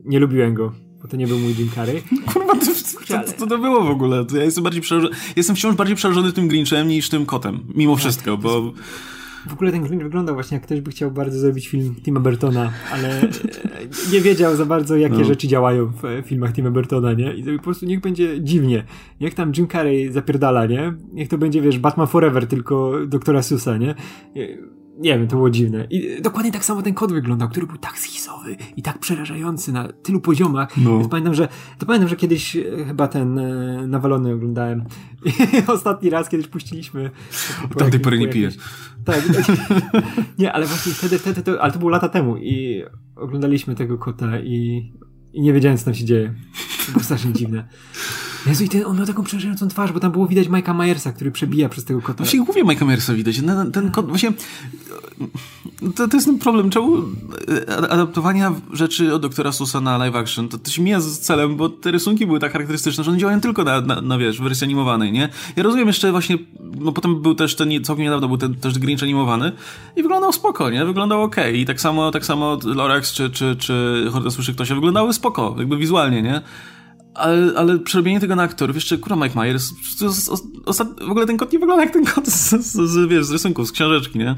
S2: nie lubiłem go, bo to nie był mój Jim Carrey.
S1: Kurwa, to, co, co to było w ogóle? To ja jestem bardziej przerażony, jestem wciąż bardziej przerażony tym Grinchem niż tym kotem, mimo tak, wszystko, bo...
S2: W ogóle ten Grinch wyglądał właśnie jak ktoś by chciał bardzo zrobić film Tima Burtona, ale e, nie wiedział za bardzo, jakie no. rzeczy działają w e, filmach Tima Burtona, nie? I po prostu niech będzie dziwnie. Niech tam Jim Carrey zapierdala, nie? Niech to będzie, wiesz, Batman Forever, tylko doktora Susa, nie? Nie wiem, to było dziwne. I dokładnie tak samo ten kod wyglądał, który był tak schizowy i tak przerażający na tylu poziomach. No. Więc pamiętam, że, to pamiętam, że kiedyś e, chyba ten e, nawalony oglądałem. I ostatni raz kiedyś puściliśmy.
S1: Tam tej pory nie pijesz.
S2: Tak. nie, ale właśnie wtedy, wtedy to, ale to było lata temu i oglądaliśmy tego kota i, i nie wiedziałem, co tam się dzieje. To było strasznie dziwne. Jezu, i ten, on miał taką przerażającą twarz, bo tam było widać Mike'a Myersa, który przebija przez tego kota.
S1: Właśnie głównie Mike'a Myersa widać. Ten, ten kot, właśnie to, to jest ten problem. Czemu adaptowania rzeczy od doktora Susa na live action, to, to się mija z celem, bo te rysunki były tak charakterystyczne, że one działają tylko na, na, na wiesz, wersji animowanej, nie? Ja rozumiem jeszcze właśnie, no potem był też ten, całkiem niedawno był ten też Grinch animowany i wyglądał spoko, nie? Wyglądał ok. I tak samo, tak samo Lorax czy, czy, czy Horda Słyszy Ktoś wyglądały spoko, jakby wizualnie, nie? Ale, ale przerobienie tego na aktorów, jeszcze kurwa Mike Myers, w ogóle ten kot nie wygląda jak ten kot z, z, z, wiesz, z rysunku, z książeczki, nie?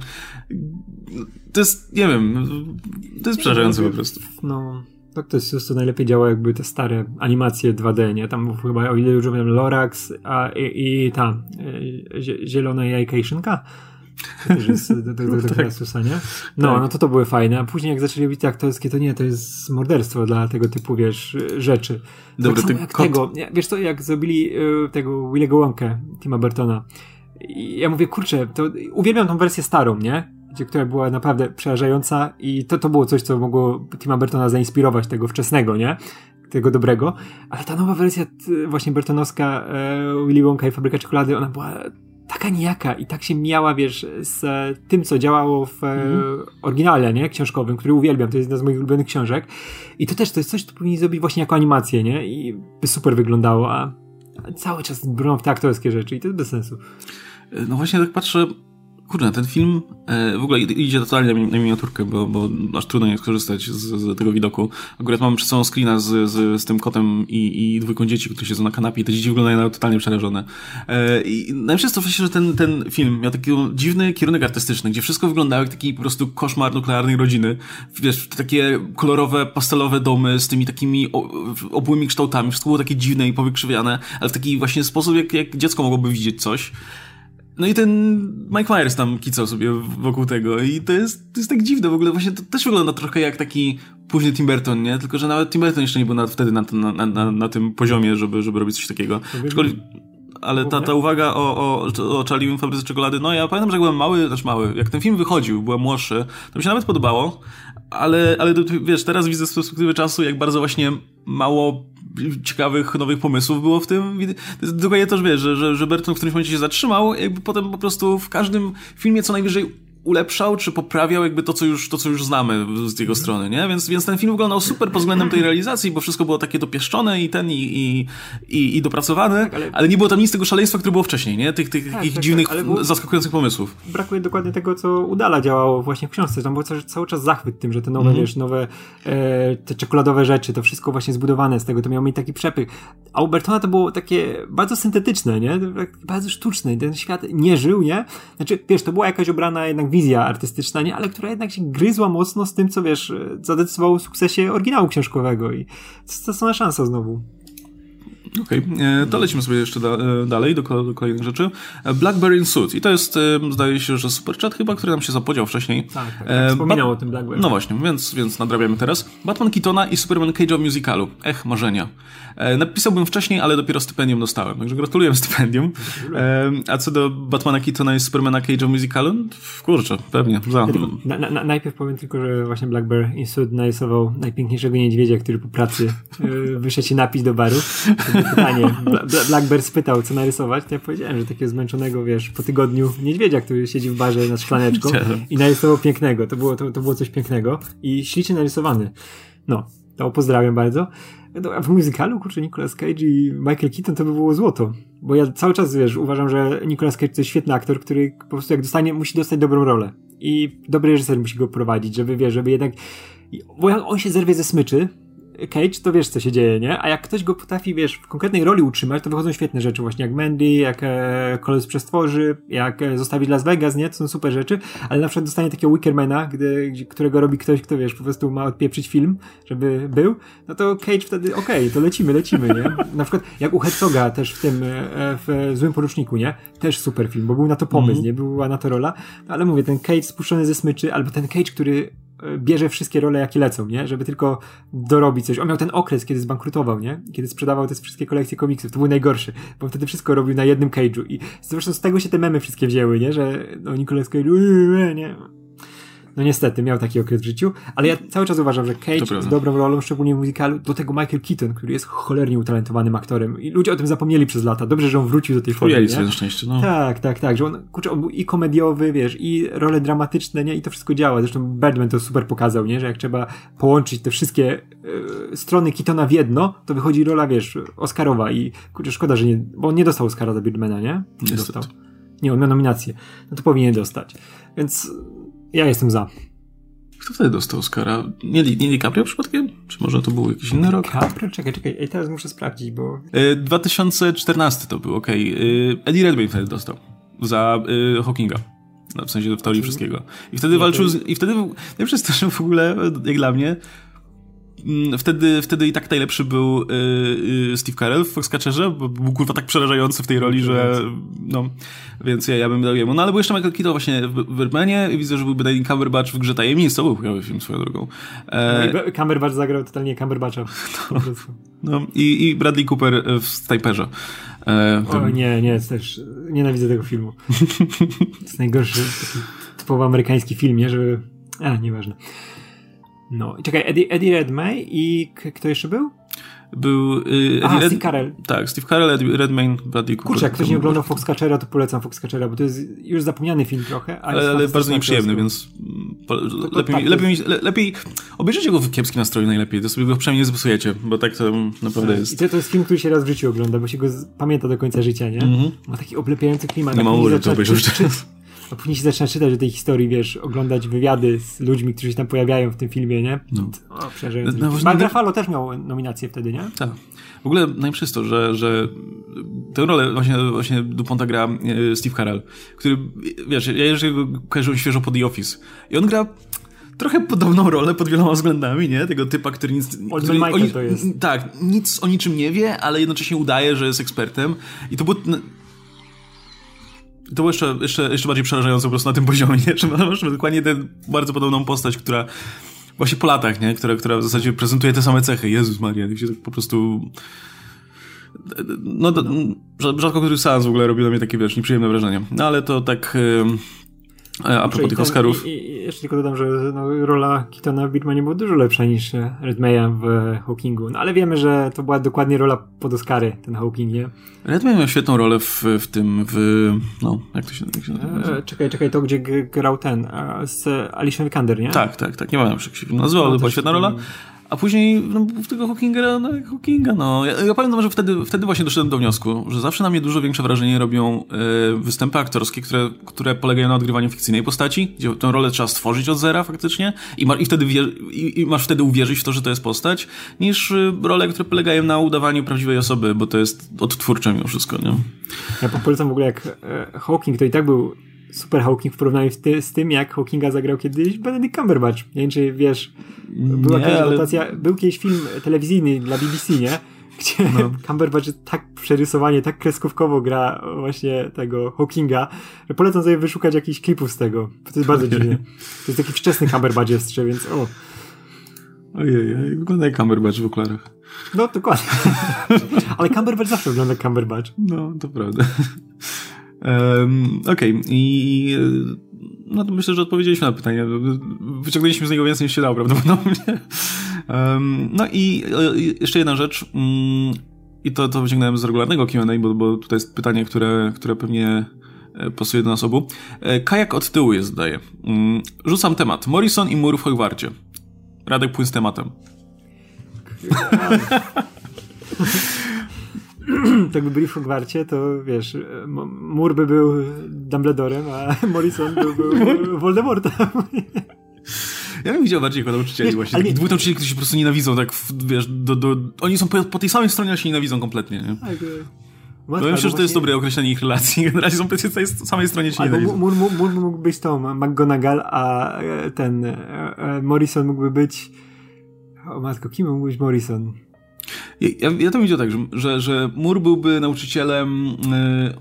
S1: To jest, nie wiem, to jest przerażające po prostu.
S2: No, tak to jest to najlepiej działa jakby te stare animacje 2D, nie? Tam chyba, o ile już wiem, Lorax a, i, i ta e, zielona jajka i szynka. To też jest do, do, do, do tak. nie? No, tak. no to to były fajne, a później jak zaczęli robić aktorskie, to nie, to jest morderstwo dla tego typu, wiesz, rzeczy. Dobra, tak jak kot... tego, wiesz co, jak zrobili y, tego Willego Wonkę, Tima Burtona. I ja mówię, kurczę, to uwielbiam tą wersję starą, nie? Gdzie, która była naprawdę przerażająca i to, to było coś, co mogło Tima Burtona zainspirować tego wczesnego, nie? Tego dobrego. Ale ta nowa wersja właśnie Burtonowska e, Willy Wonka i Fabryka Czekolady, ona była taka nijaka i tak się miała, wiesz, z tym, co działało w mm. oryginale, nie? Książkowym, który uwielbiam, to jest jedna z moich ulubionych książek. I to też, to jest coś, co powinni zrobić właśnie jako animację, nie? I by super wyglądało, a cały czas brną w te aktorskie rzeczy i to jest bez sensu.
S1: No właśnie tak patrzę, Kurde, ten film e, w ogóle idzie totalnie na miniaturkę, bo, bo aż trudno nie skorzystać z, z tego widoku. Akurat mam przed sobą screena z, z, z tym kotem i, i dwójką dzieci, które siedzą na kanapie te dzieci wyglądają totalnie przerażone. E, I najlepsze jest to że ten, ten film miał taki dziwny kierunek artystyczny, gdzie wszystko wyglądało jak taki po prostu koszmar nuklearnej rodziny. Wiesz, takie kolorowe, pastelowe domy z tymi takimi obłymi kształtami. Wszystko było takie dziwne i powykrzywiane, ale w taki właśnie sposób, jak, jak dziecko mogłoby widzieć coś. No i ten Mike Myers tam kicał sobie wokół tego i to jest, to jest tak dziwne w ogóle, właśnie to też wygląda trochę jak taki późny Tim Burton, nie? Tylko, że nawet Tim Burton jeszcze nie był nawet wtedy na, na, na, na tym poziomie, żeby, żeby robić coś takiego. ale ta, ta uwaga o, o, o Charlie Fabryce Czekolady, no ja pamiętam, że jak byłem mały, znaczy mały, jak ten film wychodził, byłem młodszy, to mi się nawet podobało, ale, ale wiesz, teraz widzę z perspektywy czasu, jak bardzo właśnie mało ciekawych, nowych pomysłów było w tym. Dokładnie też wiesz, że, że, że Burton w którymś momencie się zatrzymał, jakby potem po prostu w każdym filmie co najwyżej ulepszał, czy poprawiał jakby to, co już, to, co już znamy z jego strony, nie? Więc, więc ten film wyglądał super pod względem tej realizacji, bo wszystko było takie dopieszczone i ten, i, i, i, i dopracowane, tak, ale... ale... nie było tam nic tego szaleństwa, które było wcześniej, nie? Tych, tych tak, tak, dziwnych, tak, zaskakujących pomysłów.
S2: Brakuje dokładnie tego, co udala działało właśnie w książce. Tam był cały, cały czas zachwyt tym, że te nowe, mm wiesz, nowe e, te czekoladowe rzeczy, to wszystko właśnie zbudowane z tego, to miało mieć taki przepych. A u Bertona to było takie bardzo syntetyczne, nie? Bardzo sztuczne. Ten świat nie żył, nie? Znaczy, wiesz, to była jakaś obrana jednak wizja artystyczna, nie? Ale która jednak się gryzła mocno z tym, co wiesz, zadecydowało o sukcesie oryginału książkowego i to, to jest szansa znowu.
S1: Okej, okay. E, to lecimy sobie jeszcze da, e, dalej do, do, kolejnych rzeczy. E, Blackberry Suit i to jest, zdaje się, że Superchat chyba, który nam się zapodział wcześniej.
S2: Tak, tak, tak wspominał o tym Blackberry.
S1: No właśnie, więc, więc nadrabiamy teraz. Batman Keatona i Superman Cage'a musicalu. Ech, marzenia. Napisałbym wcześniej, ale dopiero stypendium dostałem, także gratuluję stypendium. A co do Batmana Keatona i Supermana Cage'a musicalu? Kurczę, pewnie, za.
S2: Na, na, najpierw powiem tylko, że właśnie Blackberry Suit narysował najpiękniejszego niedźwiedzia, który po pracy wyszedł się napić do baru pytanie. Blackbird spytał, co narysować, to ja powiedziałem, że takiego zmęczonego, wiesz, po tygodniu niedźwiedzia, który siedzi w barze nad szklaneczką i narysował pięknego. To było, to, to było coś pięknego i ślicznie narysowany. No, to pozdrawiam bardzo. No, a w muzykalu, kurczę, Nicolas Cage i Michael Keaton to by było złoto. Bo ja cały czas, wiesz, uważam, że Nicolas Cage to jest świetny aktor, który po prostu jak dostanie, musi dostać dobrą rolę. I dobry reżyser musi go prowadzić, żeby, wiesz, żeby jednak... Bo jak on się zerwie ze smyczy, Cage, to wiesz, co się dzieje, nie? A jak ktoś go potrafi, wiesz, w konkretnej roli utrzymać, to wychodzą świetne rzeczy, właśnie jak Mandy, jak e, Kolos Przestworzy, jak e, zostawić Las Vegas, nie? To są super rzeczy, ale na przykład dostanie takiego Wickermana, gdy, którego robi ktoś, kto, wiesz, po prostu ma odpieprzyć film, żeby był, no to Cage wtedy, okej, okay, to lecimy, lecimy, nie? Na przykład jak u Herzoga też w tym, e, w Złym Poruczniku, nie? Też super film, bo był na to pomysł, mm -hmm. nie? Była na to rola, ale mówię, ten Cage spuszczony ze smyczy, albo ten Cage, który bierze wszystkie role, jakie lecą, nie? Żeby tylko dorobić coś. On miał ten okres, kiedy zbankrutował, nie? Kiedy sprzedawał te wszystkie kolekcje komiksów. To był najgorszy, bo wtedy wszystko robił na jednym cage'u. I zresztą z tego się te memy wszystkie wzięły, nie? Że no Nicolas Cage, nie? No niestety, miał taki okres w życiu, ale ja cały czas uważam, że Cage z dobrą rolą, szczególnie w muzykalu, do tego Michael Keaton, który jest cholernie utalentowanym aktorem i ludzie o tym zapomnieli przez lata. Dobrze, że on wrócił do tej
S1: formy. sobie szczęście, no.
S2: Tak, tak, tak, że on, kurczę, on był i komediowy, wiesz, i role dramatyczne, nie, i to wszystko działa. Zresztą Birdman to super pokazał, nie, że jak trzeba połączyć te wszystkie y, strony Keatona w jedno, to wychodzi rola, wiesz, Oscarowa i kurczę, szkoda, że nie, bo on nie dostał Oscara za Birdmana, nie? Nie dostał. Nie, on miał nominację. No to powinien dostać. Więc ja jestem za.
S1: Kto wtedy dostał Oscara? Nie, nie DiCaprio przypadkiem? Czy może to był jakiś inny rok?
S2: DiCaprio? Czekaj, czekaj. Ej, teraz muszę sprawdzić, bo...
S1: 2014 e, to był, okej. Okay. Eddie Redmayne wtedy dostał. Za y, Hawkinga. No, w sensie w teorii wszystkiego. I wtedy walczył... Z, I wtedy... Najlepsze jest to, że w ogóle, jak dla mnie, wtedy, wtedy i tak najlepszy był yy, Steve Carell w Foxcatcherze, bo był kurwa tak przerażający w tej roli, że no, więc ja, ja bym dał jemu. No ale był jeszcze Michael Keaton właśnie w Birdmanie i widzę, że był Benedict Cumberbatch w Grze Tajemnic, to był chyba film swoją drogą.
S2: E... No Cumberbatch zagrał totalnie Cumberbatcha.
S1: No, no i, i Bradley Cooper w Sniperze.
S2: E, o nie, nie, też nienawidzę tego filmu. to jest najgorszy taki typowo amerykański film, nie, żeby... A, nieważne. No, czekaj, Eddie, Eddie Redmayne i kto jeszcze był?
S1: Był
S2: y, Aha, Red... Steve Carell.
S1: Tak, Steve Carell, Eddie Redmayne, Bradley Cooper.
S2: Kurczę, jak ktoś nie oglądał Foxcatchera, to polecam Foxcatchera, bo to jest już zapomniany film trochę.
S1: Ale, ale bardzo nieprzyjemny, więc lepiej, tak, lepiej, le, lepiej obejrzyjcie go w kiepskim nastroju najlepiej, to sobie go przynajmniej nie zepsujecie, bo tak to naprawdę tak. jest.
S2: I to, to jest film, który się raz w życiu ogląda, bo się go pamięta do końca życia, nie? Mm -hmm. Ma taki oblepiający klimat.
S1: Nie ma ury, to obejrzysz
S2: a później się zaczyna czytać o tej historii, wiesz, oglądać wywiady z ludźmi, którzy się tam pojawiają w tym filmie, nie? No. O, przerażające. No, Barbara też miał nominację wtedy, nie?
S1: Tak. W ogóle najlepsze jest to, że, że tę rolę właśnie, właśnie Duponta gra e, Steve Carell, który, wiesz, ja jeszcze go kojarzę świeżo po The Office i on gra trochę podobną rolę pod wieloma względami, nie? Tego typa, który nic...
S2: Który, Michael to jest.
S1: Tak, nic o niczym nie wie, ale jednocześnie udaje, że jest ekspertem i to było to było jeszcze, jeszcze, jeszcze bardziej przerażające po prostu na tym poziomie, nie? że masz dokładnie tę bardzo podobną postać, która właśnie po latach, nie? Która, która w zasadzie prezentuje te same cechy. Jezus Maria, i się tak po prostu... No, no. rzadko który seans w ogóle robi na mnie takie, wiesz, nieprzyjemne wrażenie. No ale to tak... E, a propos tych Oscarów.
S2: I, I, jeszcze tylko dodam, że no, rola Keatona w Birmanie była dużo lepsza niż Redmaya w Hawkingu. No ale wiemy, że to była dokładnie rola pod Oscary, ten Hawking, nie?
S1: Redmay miał świetną rolę w, w tym, w... no, jak to się, jak się nazywa?
S2: E, czekaj, czekaj, to gdzie grał ten, z Alicia Vikander, nie?
S1: Tak, tak, tak. Nie pamiętam, jak się nazywał, no, ale była świetna rola. A później no, w tego Hawkinga, no Hawkinga, no. Ja, ja pamiętam, że wtedy, wtedy właśnie doszedłem do wniosku, że zawsze na mnie dużo większe wrażenie robią y, występy aktorskie, które, które polegają na odgrywaniu fikcyjnej postaci, gdzie tę rolę trzeba stworzyć od zera faktycznie i, ma, i wtedy i, i, masz wtedy uwierzyć w to, że to jest postać, niż y, role, które polegają na udawaniu prawdziwej osoby, bo to jest odtwórcze mimo wszystko, nie?
S2: Ja polecam w ogóle jak e, Hawking to i tak był super Hawking w porównaniu ty, z tym, jak Hawkinga zagrał kiedyś Benedict Cumberbatch. Nie wiem, czy wiesz, była nie, kiedyś ale... notacja, był kiedyś film telewizyjny dla BBC, nie? Gdzie no. Cumberbatch tak przerysowanie, tak kreskówkowo gra właśnie tego Hawkinga, że polecam sobie wyszukać jakichś klipów z tego. To jest bardzo dziwne. To jest taki wczesny Cumberbatch jeszcze, więc o.
S1: Ojej, wygląda jak Cumberbatch w okularach.
S2: No, dokładnie. Ale Cumberbatch zawsze wygląda jak Cumberbatch.
S1: No, to prawda. Um, Okej, okay. i no to myślę, że odpowiedzieliśmy na pytanie. Wyciągnęliśmy z niego więcej niż się dało prawdopodobnie. Um, no i e, jeszcze jedna rzecz. Um, I to, to wyciągnąłem z regularnego Q&A, bo, bo tutaj jest pytanie, które, które pewnie e, pasuje do nas obu. E, kajak od tyłu jest, zdaje. Um, rzucam temat. Morrison i mur w Hogwarcie. Radek, płyn z tematem.
S2: tak by byli w Hogwarcie, to wiesz, Mur by był Dumbledorem, a Morrison by był Voldemortem.
S1: Ja bym widział bardziej jako nauczycieli właśnie. Takich dwóch nauczycieli, którzy się po prostu nienawidzą, tak wiesz, do, do, oni są po, po tej samej stronie, a się nienawidzą kompletnie, nie? Tak, Matka, no myślę, że to jest dobre określenie ich relacji. Generalnie są po tej samej stronie się nienawidzą.
S2: Mur, mur, mógłby być tą McGonagall, a e, ten e, e, Morrison mógłby być o matko, kim mógłby być Morrison?
S1: Ja, ja to widzę tak, że, że, że Mur byłby nauczycielem,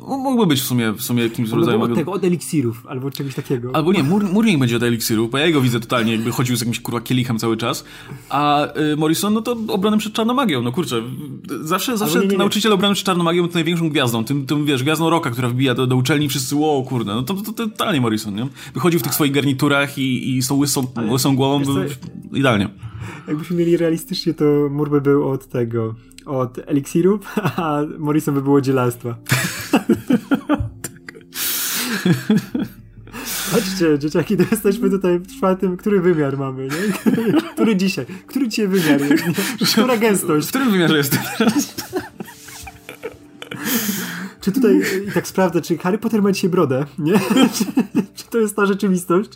S1: yy, mógłby być w sumie, w sumie jakimś rodzajem...
S2: Od tego, od eliksirów, albo czegoś takiego.
S1: Albo nie, Mur, Mur niech będzie od eliksirów, bo ja jego widzę totalnie, jakby chodził z jakimś kurwa kielichem cały czas, a yy, Morrison, no to obronem przed czarnomagią, no kurczę, zawsze, zawsze nie, nie, nie. nauczyciel obrony przed czarnomagią jest największą gwiazdą, tym, tym wiesz, gwiazdą roka, która wbija do, do uczelni wszyscy, wow, kurde, no to, to, to totalnie Morrison, nie? Wychodził w tych swoich garniturach i, i z tą łysą, łysą głową, był idealnie.
S2: Jakbyśmy mieli realistycznie, to Mur by był od tego, od eliksiru, a Morrison by było dzielastwa. Chodźcie, dzieciaki, to jesteśmy tutaj w czwartym, który wymiar mamy, nie? Który dzisiaj? Który dzisiaj wymiar jest? Która gęstość?
S1: W którym wymiarze jest teraz?
S2: Czy tutaj, i tak sprawdzę, czy Harry Potter ma dzisiaj brodę, nie? Czy, czy to jest ta rzeczywistość?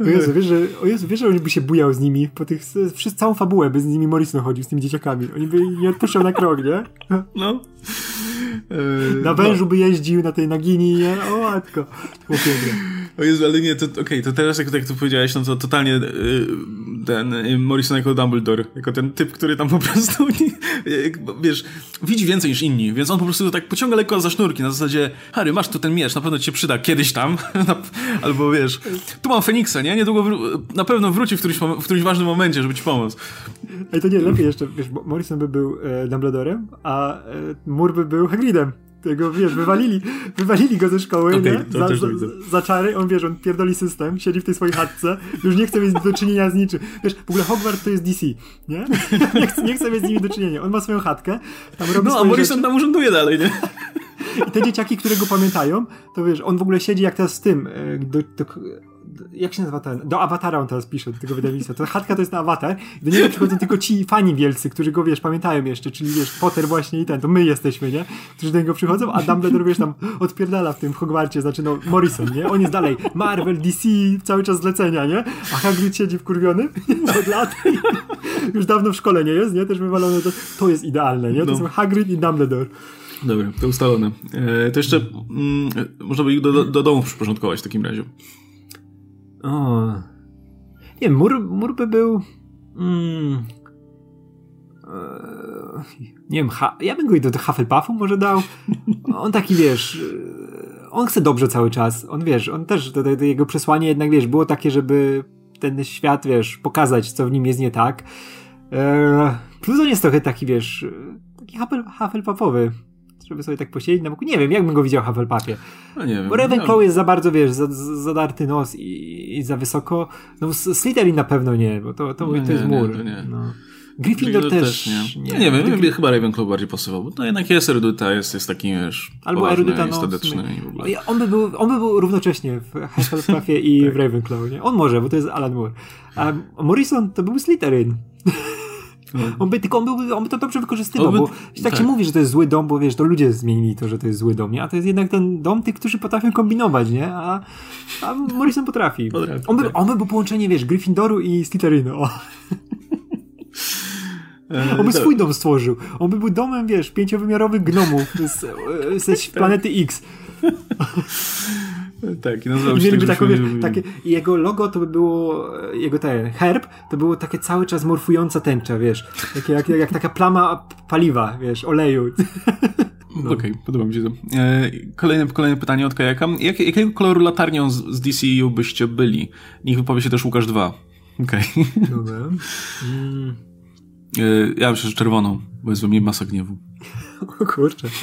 S2: O Jezu, wiesz, że, o Jezu, wiesz, że on by się bujał z nimi po tych, przez całą fabułę by z nimi Morrison chodził, z tymi dzieciakami. Oni by nie odpuszczał na krok, nie?
S1: No.
S2: Na e, wężu no. by jeździł, na tej nagini, nie? O matko.
S1: O Jezu, ale nie, to okej, okay, to teraz jak, jak to powiedziałeś, no to totalnie yy, ten yy, Morrison jako Dumbledore, jako ten typ, który tam po prostu, wiesz, widzi więcej niż inni, więc on po prostu tak pociąga lekko za sznurki, na zasadzie, Harry, masz tu ten miecz, na pewno ci się przyda kiedyś tam, albo wiesz, tu mam Feniksa, nie? Niedługo na pewno wróci w którymś, w którymś ważnym momencie, żeby ci pomóc.
S2: Ej, to nie, lepiej jeszcze, wiesz, Morrison by był e, Dumbledorem, a e, Mur by był Hagridem tego, wiesz, wywalili, wywalili go ze szkoły, okay, nie? Za, za, za, czary, on, wiesz, on pierdoli system, siedzi w tej swojej chatce, już nie chce mieć do czynienia z niczym. Wiesz, w ogóle Hogwarts to jest DC, nie? Nie chce, nie chce mieć z nimi do czynienia. On ma swoją chatkę,
S1: tam robi No, a Morrison tam urzęduje dalej, nie?
S2: I te dzieciaki, które go pamiętają, to wiesz, on w ogóle siedzi jak teraz z tym, e, do, do, jak się nazywa ten? Do awatara on teraz pisze, do tego wydawnictwa. To chatka to jest na awatar. Do niego przychodzą tylko ci fani wielcy, którzy go, wiesz, pamiętają jeszcze, czyli wiesz, Potter właśnie i ten, to my jesteśmy, nie? Którzy do niego przychodzą, a Dumbledore, wiesz, tam odpierdala w tym Hogwarcie, znaczy no Morrison, nie? On jest dalej Marvel, DC, cały czas zlecenia, nie? A Hagrid siedzi wkurwiony od lat już dawno w szkole nie jest, nie? Też wywalone, to, to jest idealne, nie? To no. są Hagrid i Dumbledore.
S1: Dobra, to ustalone. E, to jeszcze mm, można by ich do, do, do domów przyporządkować w takim razie.
S2: O. Nie, mur, mur by był. Mm, e, nie wiem, ha, ja bym go do Hufflepuffu może dał. On taki, wiesz, e, on chce dobrze cały czas. On, wiesz, on też, to, to, to jego przesłanie jednak, wiesz, było takie, żeby ten świat, wiesz, pokazać, co w nim jest nie tak. E, plus on jest trochę taki, wiesz, taki Hufflepuffowy. Żeby sobie tak posiedzieć na boku. Nie wiem, jak bym go widział w Hufflepupie.
S1: No nie wiem.
S2: Bo Ravenclaw jest za bardzo, wiesz, za, za, zadarty nos i, i, za wysoko. No Slytherin na pewno nie, bo to, to, to, to jest mur. Nie, nie. No. Gryffindor też, też
S1: nie. nie. nie wiem, Gryffindor... chyba Ravenclaw bardziej pasował, bo to jednak jest erudyta, jest, jest taki, wiesz,
S2: Albo erudyta, no, i w ogóle. On by, był, on by był równocześnie w Hufflepuffie i tak. w Ravenclaw, nie? On może, bo to jest Alan Moore. A Morrison to był Slytherin. Mhm. On by, tylko on, był, on by to dobrze wykorzystywał, by, bo tak, tak się mówi, że to jest zły dom, bo wiesz, to ludzie zmienili to, że to jest zły dom, nie? A to jest jednak ten dom tych, którzy potrafią kombinować, nie? A, a Morrison potrafi. potrafi on, by, tak. on by był połączenie, wiesz, Gryffindoru i Slytherinu. E, on by swój dom stworzył. On by był domem, wiesz, pięciowymiarowych gnomów z, z planety X.
S1: Tak,
S2: i nazywał się tak, taką, wiesz, takie, Jego logo to by było, jego ten herb, to było takie cały czas morfująca tęcza, wiesz. Takie jak, jak, jak taka plama paliwa, wiesz, oleju.
S1: No. Okej, okay, podoba mi się to. E, kolejne, kolejne pytanie od Kajaka. Jak, jakiego koloru latarnią z, z DCU byście byli? Niech wypowie się też Łukasz 2. Okej. Okay. Dobra. Mm. E, ja myślę, że czerwoną, bo jest we mnie masa gniewu.
S2: O kurczę.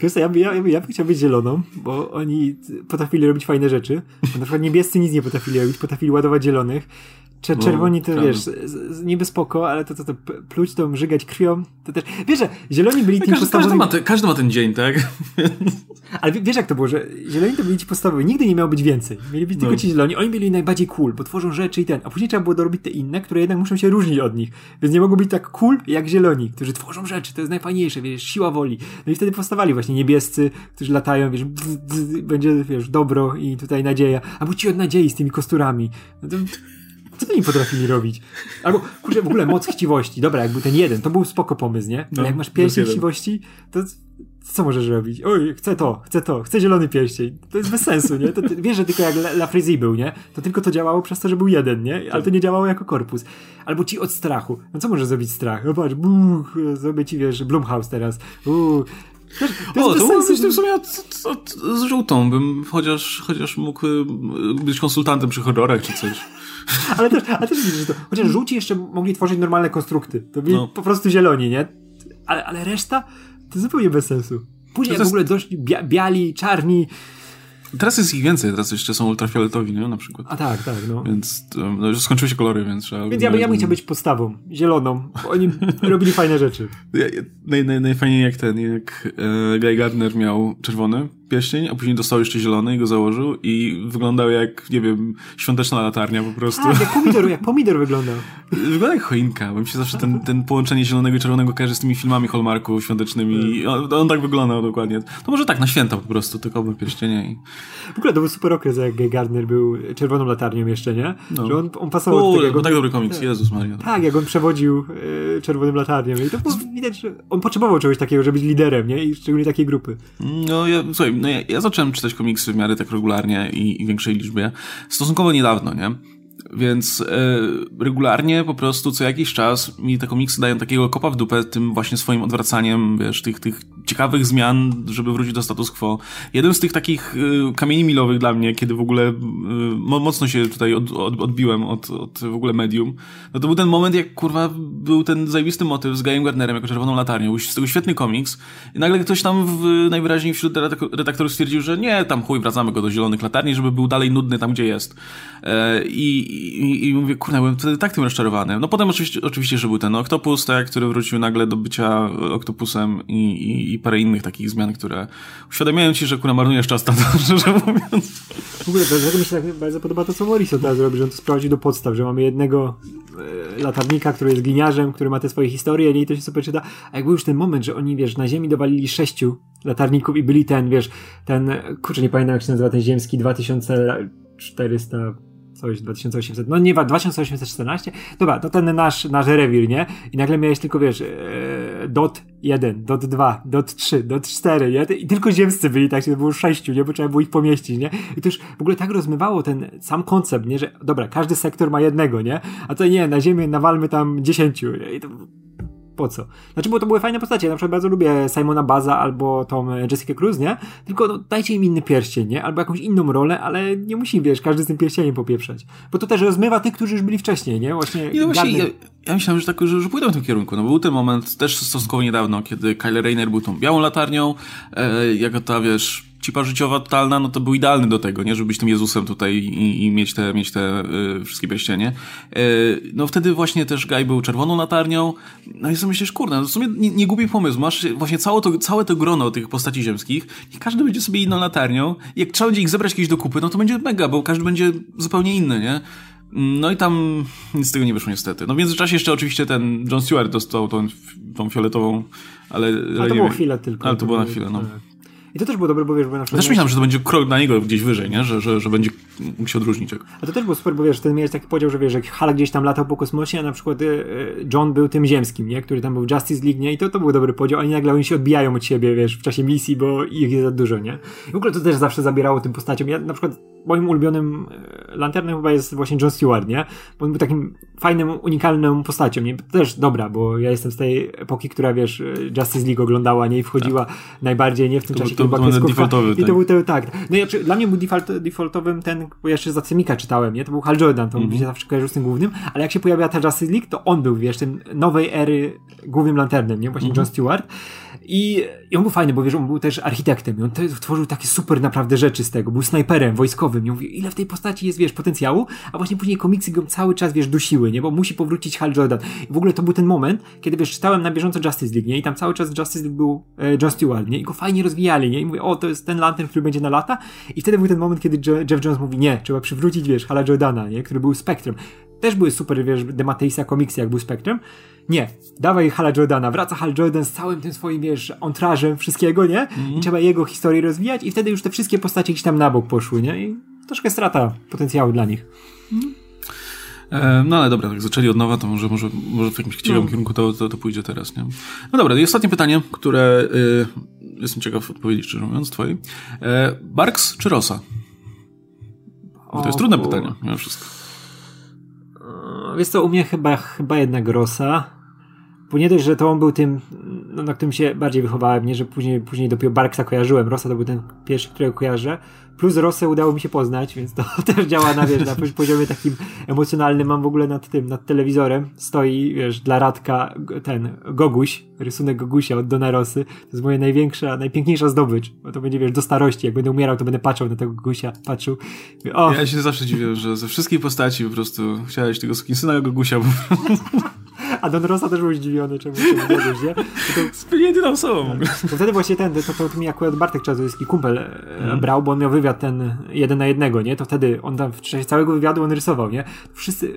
S2: Wiesz ja, ja, ja, ja bym chciał być zieloną, bo oni potrafili robić fajne rzeczy. Na przykład niebiescy nic nie potrafili robić, potrafili ładować zielonych. No, czerwoni to wiesz, niby spoko, ale to, to, to pluć to mrzygać krwią, to też. Wiesz, że zieloni byli
S1: no, każdy, każdy, ma te, każdy ma ten dzień, tak?
S2: ale wiesz jak to było, że zieloni to byli ci podstawowi, nigdy nie miało być więcej. Mieli być no. tylko ci zieloni, oni byli najbardziej cool, bo tworzą rzeczy i ten, a później trzeba było dorobić te inne, które jednak muszą się różnić od nich. Więc nie mogą być tak cool jak zieloni, którzy tworzą rzeczy, to jest najfajniejsze, wiesz, siła woli. No i wtedy powstawali właśnie niebiescy, którzy latają, wiesz, bzz, bzz, będzie, wiesz, dobro i tutaj nadzieja, albo ci od nadziei z tymi kosturami. No to co oni potrafili robić? Albo, kurczę, w ogóle moc chciwości. Dobra, jak był ten jeden, to był spoko pomysł, nie? Ale no, jak masz pierścień chciwości, to co możesz robić? Oj, chcę to, chcę to, chcę zielony pierścień. To jest bez sensu, nie? To, ty, wiesz, że tylko jak La Frézy był, nie? To tylko to działało przez to, że był jeden, nie? Ale to nie działało jako korpus. Albo ci od strachu. No co może zrobić strach? No patrz, buch, zrobię ci, wiesz, Blumhouse teraz. Uuu.
S1: To, o, to mógłbyś w sumie od, od, z żółtą bym chociaż, chociaż mógł y, być konsultantem przy horrorach czy coś.
S2: ale też, ale też widzisz, że to, chociaż żółci jeszcze mogli tworzyć normalne konstrukty. To byli no. po prostu zieloni, nie? Ale, ale reszta to zupełnie bez sensu. Później jak w ogóle doszli bia biali, czarni,
S1: Teraz jest ich więcej, teraz jeszcze są ultrafioletowi, nie? Na przykład.
S2: A tak, tak, no.
S1: Więc no, już skończyły się kolory, więc trzeba...
S2: Więc ja, by, ja bym chciał być postawą, zieloną, bo oni robili fajne rzeczy.
S1: Ja, naj, naj, najfajniej jak ten, jak e, Guy Gardner miał czerwony, pierścień, a później dostał jeszcze zielony i go założył i wyglądał jak, nie wiem, świąteczna latarnia po prostu.
S2: Tak, jak pomidor, jak pomidor wyglądał.
S1: Wygląda jak choinka, bo mi się zawsze ten, ten połączenie zielonego i czerwonego kojarzy z tymi filmami Hallmarku świątecznymi. On, on, tak wyglądał dokładnie. To może tak, na święta po prostu, tylko oba pierścienie. I...
S2: W ogóle to był super okres, jak Gardner był czerwoną latarnią jeszcze, nie? No. Że on, on pasował
S1: U, do tego. tak dobry komiks, tak. Jezus Maria.
S2: Tak, jak on przewodził y, czerwonym latarnią i to było widać, że on potrzebował czegoś takiego, żeby być liderem, nie? I szczególnie takiej grupy.
S1: No ja, słuchaj, no ja, ja zacząłem czytać komiksy w miarę tak regularnie i, i większej liczbie stosunkowo niedawno, nie? Więc e, regularnie po prostu co jakiś czas mi te komiksy dają takiego kopa w dupę tym właśnie swoim odwracaniem, wiesz, tych, tych ciekawych zmian, żeby wrócić do status quo. Jeden z tych takich e, kamieni milowych dla mnie, kiedy w ogóle e, mocno się tutaj od, od, odbiłem od, od w ogóle medium, no to był ten moment, jak kurwa był ten zajebisty motyw z Guyem Gardnerem jako czerwoną latarnią. Był z tego świetny komiks i nagle ktoś tam w, najwyraźniej wśród redaktorów stwierdził, że nie, tam chuj, wracamy go do zielonych latarni, żeby był dalej nudny tam, gdzie jest. I i, i mówię, kurde, byłem wtedy tak tym rozczarowany. No potem oczywiście, oczywiście że był ten Octopus, tak, który wrócił nagle do bycia Octopusem i, i, i parę innych takich zmian, które uświadamiają ci, że kurwa marnujesz czas na to, szczerze mówiąc.
S2: W ogóle dlatego mi się tak bardzo podoba to, co Morrison teraz robi, że on to sprawdził do podstaw, że mamy jednego e, latarnika, który jest gliniarzem, który ma te swoje historie, i to się super czyta. A jak był już ten moment, że oni, wiesz, na ziemi dowalili sześciu latarników i byli ten, wiesz, ten, kurczę, nie pamiętam jak się nazywa ten ziemski, 2400 coś 2800, no nie, 2814, dobra, to ten nasz, nasz rewir, nie? I nagle miałeś tylko, wiesz, e, dot 1, dot 2, dot 3, dot 4, nie? I tylko ziemscy byli, tak, to było sześciu, nie? Bo trzeba było ich pomieścić, nie? I to już w ogóle tak rozmywało ten sam koncept, nie? Że, dobra, każdy sektor ma jednego, nie? A to nie, na ziemię nawalmy tam dziesięciu? I to po co? Znaczy, bo to były fajne postacie. Ja na przykład bardzo lubię Simona Baza albo tą Jessica Cruz, nie? Tylko no, dajcie im inny pierścień, nie? Albo jakąś inną rolę, ale nie musi, wiesz, każdy z tym pierścieniem popieprzać. Bo to też rozmywa tych, którzy już byli wcześniej, nie? Właśnie.
S1: Nie, no właśnie ja, ja, myślałem, że tak, że, że pójdą w tym kierunku. No był ten moment też stosunkowo niedawno, kiedy Kyle Rayner był tą białą latarnią, e, jako ta, wiesz, cipa życiowa totalna, no to był idealny do tego, nie? Żeby być tym Jezusem tutaj i, i mieć te, mieć te y, wszystkie pierścienie. Y, no wtedy właśnie też Guy był czerwoną latarnią. No i sobie myślisz, kurde, no w sumie nie, nie głupi pomysł. Masz właśnie całe to, całe to grono tych postaci ziemskich i każdy będzie sobie inną latarnią. Jak trzeba będzie ich zebrać kiedyś do kupy, no to będzie mega, bo każdy będzie zupełnie inny, nie? No i tam nic z tego nie wyszło niestety. No w międzyczasie jeszcze oczywiście ten John Stewart dostał tą, tą fioletową, ale...
S2: Ale to było chwilę tylko.
S1: Ale to było na chwilę, no.
S2: Tak. I to też było dobre, bo wiesz, bo na
S1: przykład... Też myślałem, że to będzie krok na niego gdzieś wyżej, nie? Że, że, że będzie mógł się odróżnić.
S2: A to też było super, bo wiesz, ten miałeś taki podział, że wiesz, że Hal gdzieś tam latał po kosmosie, a na przykład y, John był tym ziemskim, nie? Który tam był w Justice League, nie? I to, to był dobry podział, oni nagle oni się odbijają od siebie, wiesz, w czasie misji, bo ich jest za dużo, nie? I w ogóle to też zawsze zabierało tym postaciom. Ja na przykład moim ulubionym e, lanternem chyba jest właśnie John Stewart, nie? Bo on był takim fajnym, unikalną postacią, nie? Też dobra, bo ja jestem z tej epoki, która, wiesz, Justice League oglądała, nie? I wchodziła tak. najbardziej, nie? W tym to, czasie,
S1: to, to, to defaultowy,
S2: I to tak. był ten, tak. No ja, dla mnie był default, defaultowym ten, bo ja jeszcze za Cemika czytałem, nie? To był Hal Jordan, to mm -hmm. się zawsze kojarzył z tym głównym, ale jak się pojawiła ta Justice League, to on był, wiesz, tym nowej ery głównym lanternem, nie? Właśnie mm -hmm. John Stewart. I, I on był fajny, bo wiesz, on był też architektem i on te, tworzył takie super naprawdę rzeczy z tego. Był snajperem wojskowym i mówił, ile w tej postaci jest, wiesz, potencjału, a właśnie później komiksy go cały czas, wiesz, dusiły, nie? Bo musi powrócić Hal Jordan. I w ogóle to był ten moment, kiedy, wiesz, czytałem na bieżąco Justice League, nie? I tam cały czas Justice League był e, John Stewart, nie? I go fajnie rozwijali, nie? I mówię, o, to jest ten lantern, który będzie na lata. I wtedy był ten moment, kiedy Jeff Jones mówi, nie, trzeba przywrócić, wiesz, Hala Jordana, nie? Który był Spectrum. Też były super, wiesz, Demateisa komiksy, jak był Spectrum. Nie, dawaj Hala Jordana, wraca Hal Jordan z całym tym swoim, wiesz, entrażem wszystkiego, nie? Mm. I trzeba jego historię rozwijać i wtedy już te wszystkie postacie gdzieś tam na bok poszły, nie? I troszkę strata potencjału dla nich.
S1: Mm. E, no ale dobra, jak zaczęli od nowa, to może, może, może w jakimś ciekawym no. kierunku to, to, to, pójdzie teraz, nie? No dobra, i ostatnie pytanie, które y, jestem ciekaw odpowiedzi, szczerze mówiąc, twojej. E, Barks czy Rosa? Bo to jest trudne pytanie, mimo wszystko.
S2: Wiesz co, u mnie chyba, chyba jednak Rosa. Bo nie dość, że to on był tym, no, na którym się bardziej wychowałem, nie, że później, później dopiero Barksa kojarzyłem. Rosa to był ten pierwszy, którego kojarzę. Plus Rosę udało mi się poznać, więc to też działa na, wiesz, na poziomie takim emocjonalnym. Mam w ogóle nad tym, nad telewizorem stoi, wiesz, dla Radka ten Goguś, rysunek Gogusia od Dona Rosy. To jest moja największa, najpiękniejsza zdobycz, bo to będzie, wiesz, do starości. Jak będę umierał, to będę patrzył na tego Gogusia, patrzył.
S1: O. Ja się zawsze dziwię, że ze wszystkich postaci po prostu chciałeś tego syna Gogusia.
S2: A Don Rosa też był zdziwiony, czemu się Goguś, nie?
S1: To, jedyną osobą.
S2: To wtedy właśnie ten, to, to, to mi akurat Bartek Czarzowski kumpel hmm. brał, bo on miał wywiad ten jeden na jednego, nie? To wtedy on tam w czasie całego wywiadu on rysował, nie? Wszyscy,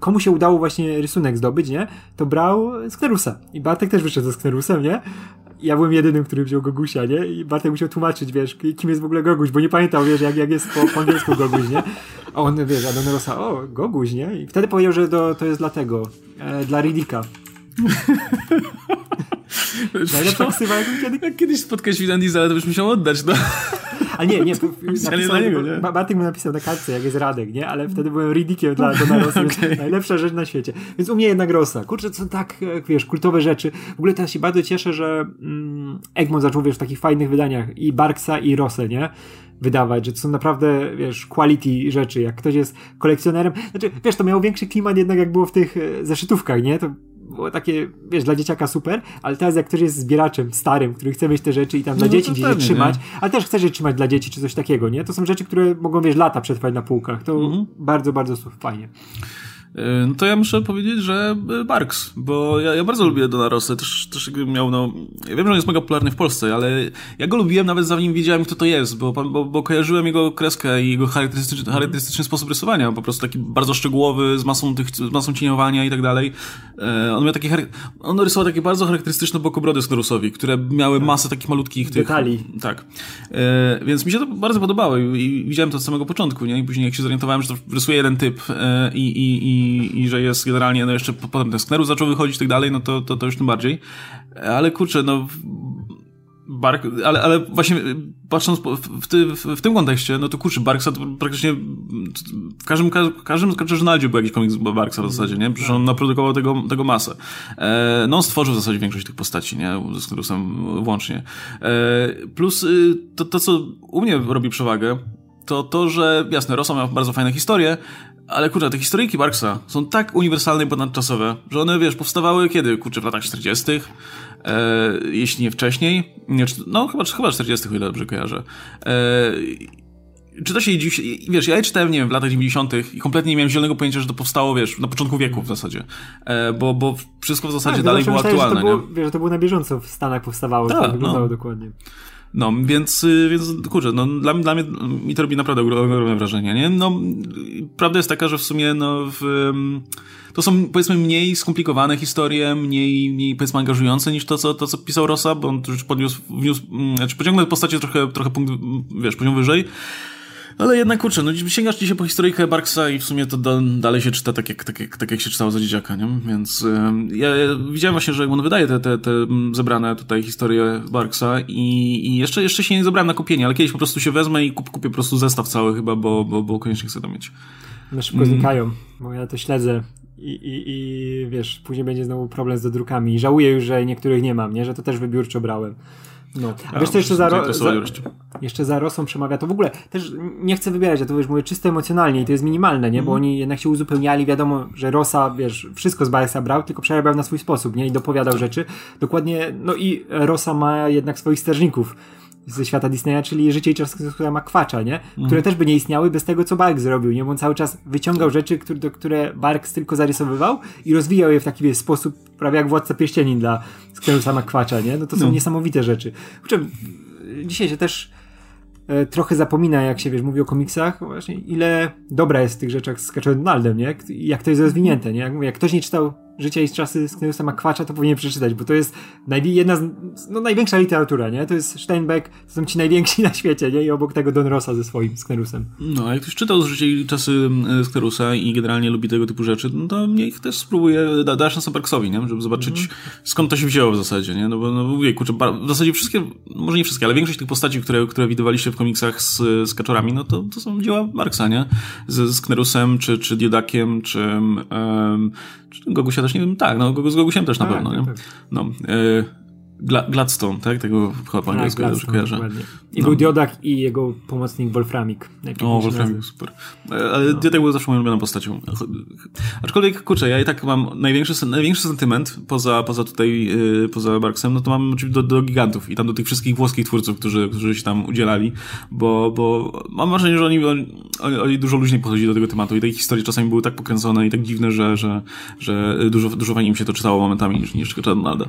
S2: komu się udało właśnie rysunek zdobyć, nie? To brał Sklerusa. I Bartek też wyszedł ze Sklerusem, nie? ja byłem jedynym, który wziął Gogusia, nie? I Bartek musiał tłumaczyć, wiesz, kim jest w ogóle Goguś, bo nie pamiętał, wiesz, jak, jak jest po, po angielsku Goguś, nie? A on, wiesz, a Don Rosa, o, Goguś, nie? I wtedy powiedział, że to, to jest dlatego, e, dla Riddicka.
S1: Najlepsza ksywa, jaką kiedy... Jak kiedyś spotkać Vin Diesela, to byś musiał oddać, no.
S2: A nie, nie. Napisał, niego, nie? Bartek mu napisał na kartce, jak jest Radek, nie? Ale wtedy byłem Riddickiem dla Dona Rosa. okay. Najlepsza rzecz na świecie. Więc u mnie jednak Rosa. Kurczę, są tak, wiesz, kultowe rzeczy. W ogóle teraz się bardzo cieszę, że mm, Egmont zaczął, wiesz, w takich fajnych wydaniach i Barksa i Rosę, nie? wydawać, że to są naprawdę, wiesz, quality rzeczy. Jak ktoś jest kolekcjonerem, znaczy, wiesz, to miało większy klimat jednak jak było w tych e, zeszytówkach, nie? To było takie, wiesz, dla dzieciaka super, ale teraz jak ktoś jest zbieraczem starym, który chce mieć te rzeczy i tam no, dla dzieci gdzieś je trzymać, nie? ale też chce je trzymać dla dzieci czy coś takiego, nie? To są rzeczy, które mogą, wiesz, lata przetrwać na półkach. To mhm. bardzo, bardzo fajnie.
S1: E, no to ja muszę powiedzieć, że e, Barks, bo ja, ja bardzo lubię Dona Rosę, też, też miał, no, ja wiem, że on jest mega popularny w Polsce, ale ja go lubiłem nawet zanim wiedziałem, kto to jest, bo, bo, bo kojarzyłem jego kreskę i jego charakterystyczny, charakterystyczny sposób rysowania, po prostu taki bardzo szczegółowy, z masą, tych, z masą cieniowania i tak dalej. E, on miał takie, on rysował takie bardzo charakterystyczne bokobrody Snorusowi, które miały tak. masę takich malutkich
S2: tych... Detali.
S1: Tak. Więc mi się to bardzo podobało i, i widziałem to od samego początku, nie? I później jak się zorientowałem, że to rysuje jeden typ i, i, i i, że jest generalnie, no jeszcze potem ten skneru zaczął wychodzić i tak dalej, no to, to, to już tym bardziej. Ale kurczę, no Bark, ale, ale właśnie patrząc w, ty, w, tym kontekście, no to kurczę, Barksa to praktycznie w każdym, każdym Ronaldzie był jakiś komiks Barksa w zasadzie, nie? Przecież on naprodukował tego, tego masę. E, no on stworzył w zasadzie większość tych postaci, nie? Z Knurusem włącznie. E, plus y, to, to, co u mnie robi przewagę, to to, że jasne, Rosa miał bardzo fajne historie, ale kurczę, te historyjki Barksa są tak uniwersalne i ponadczasowe, że one, wiesz, powstawały kiedy? Kurczę, w latach 40., e, jeśli nie wcześniej. Nie, no, chyba, chyba 40., o ile dobrze kojarzę. E, czy to się dziś, wiesz, ja je czytałem, nie wiem, w latach 90. i kompletnie nie miałem zielonego pojęcia, że to powstało, wiesz, na początku wieku w zasadzie. E, bo, bo wszystko w zasadzie tak, dalej było myślałem, aktualne.
S2: Że to było, wiesz, że to było na bieżąco w Stanach powstawało, tak, to wyglądało no. dokładnie.
S1: No, więc, y, więc kurczę, no, dla, dla mnie mi to robi naprawdę ogromne wrażenie, nie? No, prawda jest taka, że w sumie, no, w, to są, powiedzmy, mniej skomplikowane historie, mniej, mniej powiedzmy, angażujące niż to, co, to, co pisał Rosa, bo on już podniósł, wniósł, mm, znaczy pociągnął postacie trochę, trochę punkt, wiesz, poziom wyżej. Ale jednak kurczę, no sięgasz dzisiaj po historyjkę Barksa i w sumie to do, dalej się czyta tak jak, tak, jak, tak jak się czytało za dzieciaka, nie? Więc ja, ja, widziałem właśnie, że on wydaje te, te, te zebrane tutaj historie Barksa i, i jeszcze, jeszcze się nie zebrałem na kupienie, ale kiedyś po prostu się wezmę i kup, kupię po prostu zestaw cały chyba, bo, bo, bo koniecznie chcę to mieć.
S2: No szybko mm. znikają, bo ja to śledzę i, i, i wiesz, później będzie znowu problem z dodrukami. I żałuję już, że niektórych nie mam, nie? Że to też wybiórczo brałem. No. A wiesz, co jeszcze za, za, jeszcze za Rosą przemawia, to w ogóle też nie chcę wybierać, ja to wiesz, mówię czysto emocjonalnie i to jest minimalne, nie? Bo mm. oni jednak się uzupełniali, wiadomo, że Rosa, wiesz, wszystko z Baresa brał, tylko przerabiał na swój sposób, nie? I dopowiadał rzeczy. Dokładnie, no i Rosa ma jednak swoich strażników ze świata Disneya, czyli Życie i czas Makwacza, nie? Które mm. też by nie istniały bez tego, co Bark zrobił, nie? Bo on cały czas wyciągał rzeczy, które, do, które Barks tylko zarysowywał i rozwijał je w taki sposób prawie jak Władca Pierścienin dla Sklerusa Makwacza, nie? No to są no. niesamowite rzeczy. Czym, dzisiaj się też e, trochę zapomina, jak się wiesz, mówi o komiksach, właśnie ile dobra jest w tych rzeczach z Kaczorem Donaldem, nie? Jak to jest rozwinięte, nie? Jak, mówię, jak ktoś nie czytał Życia i czasy Skneusa Makwacza, to powinien przeczytać, bo to jest jedna z, no, największa literatura, nie? To jest Steinbeck, to są ci najwięksi na świecie, nie? I obok tego Don Rosa ze swoim Sknerusem.
S1: No, a jak ktoś czytał Życie i czasy Sknerusa i generalnie lubi tego typu rzeczy, no to niech też spróbuje, da, da szansę Parksowi, nie? Żeby zobaczyć mm. skąd to się wzięło w zasadzie, nie? No bo, no mówię, kurczę, w zasadzie wszystkie, może nie wszystkie, ale większość tych postaci, które, które widywaliście w komiksach z, z kaczorami, no to, to są dzieła Marksa, nie? Z, z Knerusem, czy, czy Diodakiem, czy, um, Gogusia też nie wiem, tak, no z Gogusiem też na tak, pewno, tak, nie? Tak. No, y Gladstone, tak? Tego chyba po angielsku ja kojarzę.
S2: I no. był Diodak i jego pomocnik Wolframik.
S1: O, Wolframik, super. E, ale no. Diodak był zawsze moją ulubioną postacią. Aczkolwiek, kurczę, ja i tak mam największy, największy sentyment poza, poza tutaj, yy, poza Barksem, no to mam oczywiście do, do gigantów i tam do tych wszystkich włoskich twórców, którzy, którzy się tam udzielali, bo, bo mam wrażenie, że oni, oni, oni dużo luźniej podchodzili do tego tematu i te historie czasami były tak pokręcone i tak dziwne, że, że, że dużo, dużo fajniej mi się to czytało momentami niż, niż Donalda.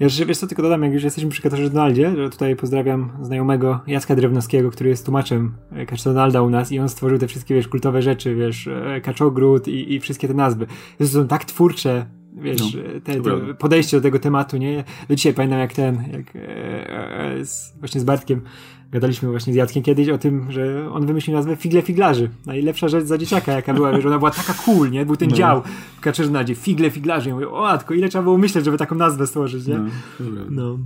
S2: Ja co, tylko dodam, jak już jesteśmy przy Katarze Donaldzie, że tutaj pozdrawiam znajomego Jacka Drewnowskiego, który jest tłumaczem e, Kaczor Donalda u nas i on stworzył te wszystkie, wiesz, kultowe rzeczy, wiesz, e, Kaczogród i, i wszystkie te nazwy. To są tak twórcze wiesz, no, te, te podejście do tego tematu, nie? Do dzisiaj pamiętam jak ten, jak e, e, z, właśnie z Bartkiem gadaliśmy właśnie z Jackiem kiedyś o tym, że on wymyślił nazwę Figle Figlarzy. Najlepsza rzecz za dzieciaka, jaka była, wiesz, ona była taka cool, nie? Był ten no. dział w Kaczerzynadzie, Figle Figlarzy. Ja mówię, o Atko, ile trzeba było myśleć, żeby taką nazwę stworzyć, nie? No.
S1: no.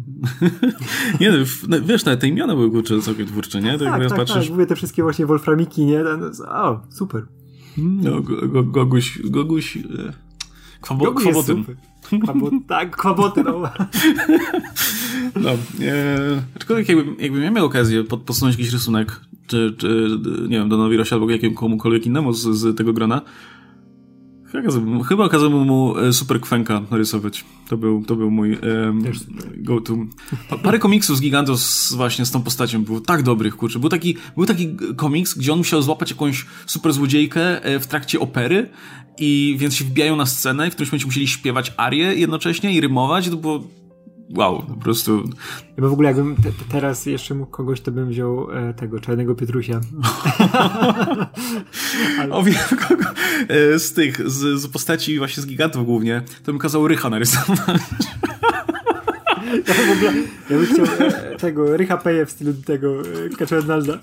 S1: nie no, no, wiesz, nawet te imiona były kurczę całkiem twórcze, nie?
S2: Tak, tak, tak, patrzysz... tak, mówię te wszystkie właśnie Wolframiki, nie? O, super.
S1: No, Goguś, Goguś, e.
S2: Kwabo, tak, kwaboty, no.
S1: no e, aczkolwiek jakbym, jakbym ja miał okazję pod, podsunąć jakiś rysunek, czy, czy nie wiem, do Nowirosia albo jakiemukolwiek innemu z, z tego grona, Chyba kazałbym mu e, Super Kwenka narysować. To był, to był mój um, go-to. Parę komiksów z Gigantów z, właśnie z tą postacią było tak dobrych, kurczę. Był taki, był taki komiks, gdzie on musiał złapać jakąś super złodziejkę e, w trakcie opery i więc się wbijają na scenę i w którymś momencie musieli śpiewać arię jednocześnie i rymować. To było wow, po prostu.
S2: Ja w ogóle jakbym te, teraz jeszcze mógł kogoś, to bym wziął e, tego czarnego Pietrusia.
S1: Ale... O wiem kogo. E, z tych, z, z, postaci właśnie z gigantów głównie, to bym kazał Rycha narysować.
S2: Ja w ogóle, ja bym chciał e, tego Rycha Peje w stylu tego e, Kaczernalda.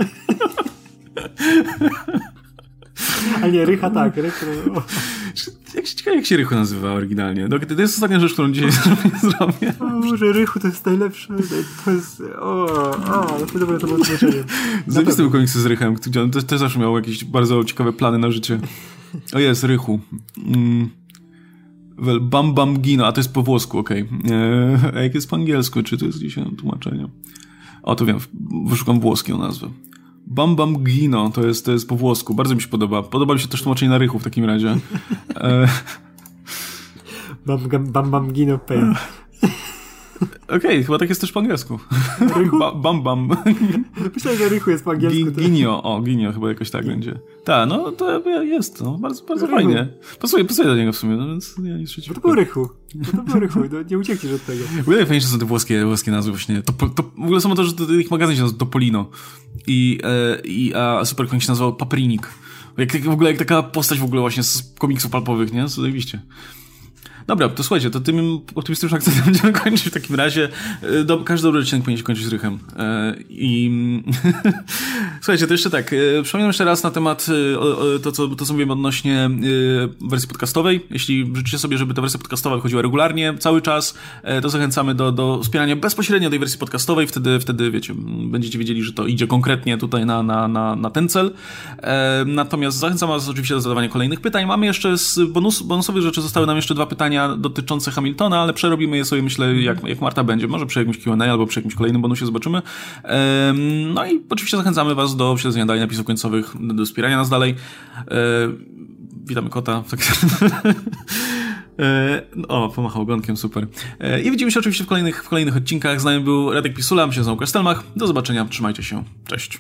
S2: A nie, Rycha tak. Rycha,
S1: jak ciekawe jak się Rychu nazywa oryginalnie. No, to jest ostatnia rzecz, którą dzisiaj zrobię.
S2: O może Rychu to jest najlepsze, to jest, o, o, to dobre to było tłumaczenie.
S1: Zajebiste był komiksy z Rychem, gdzie on też, też zawsze miał jakieś bardzo ciekawe plany na życie. O jest, Rychu. Mm. Well, bam bam gino, a to jest po włosku, okej. Okay. Eee, a jak jest po angielsku, czy to jest gdzieś tłumaczenie? O, to wiem, wyszukam włoską nazwę. Bam Bam Gino, to jest, to jest po włosku. Bardzo mi się podoba. Podoba mi się też tłumaczenie na rychu w takim razie. E...
S2: Bam, bam, bam Gino Pain.
S1: Okej, okay, chyba tak jest też po angielsku. Ba, bam bam.
S2: Myślałem, że rychu jest po angielsku.
S1: ginio, o, ginio chyba jakoś tak będzie. Tak, no to jest, no, bardzo, bardzo fajnie. Pasuje, pasuje do niego w sumie, no więc ja nic przeciwko.
S2: To był rychu. To był rychu, no, nie uciekniesz od tego.
S1: W ogóle najfajniejsze są te włoskie, włoskie nazwy właśnie. To, to, w ogóle samo to, że ich magazyn się nazywa Topolino. I, e, i a Supercoin się nazywał Paprinik. Jak, w ogóle jak taka postać w ogóle właśnie z komiksów palpowych, nie? Zajebiście. Dobra, to słuchajcie, to tym optymistycznym akcentem będziemy kończyć w takim razie. E, do, każdy dobry odcinek powinien się kończyć rychem. E, I słuchajcie, to jeszcze tak. E, przypominam jeszcze raz na temat to, co, to, co mówiłem odnośnie wersji podcastowej. Jeśli życzycie sobie, żeby ta wersja podcastowa wychodziła regularnie, cały czas, to zachęcamy do, do wspierania bezpośrednio tej wersji podcastowej. Wtedy, wtedy wiecie, będziecie wiedzieli, że to idzie konkretnie tutaj na, na, na, na ten cel. Natomiast zachęcam Was oczywiście do zadawania kolejnych pytań. Mamy jeszcze z bonus, bonusowych rzeczy, zostały nam jeszcze dwa pytania pytania dotyczące Hamiltona, ale przerobimy je sobie, myślę, jak, jak Marta będzie. Może przy jakimś Q&A albo przy jakimś kolejnym bonusie zobaczymy. No i oczywiście zachęcamy Was do śledzenia dalej napisów końcowych, do wspierania nas dalej. Witamy kota. Tak. O, pomachał ogonkiem, super. I widzimy się oczywiście w kolejnych, w kolejnych odcinkach. Z nami był Radek Pisula, my się z Stelmach. Do zobaczenia, trzymajcie się. Cześć.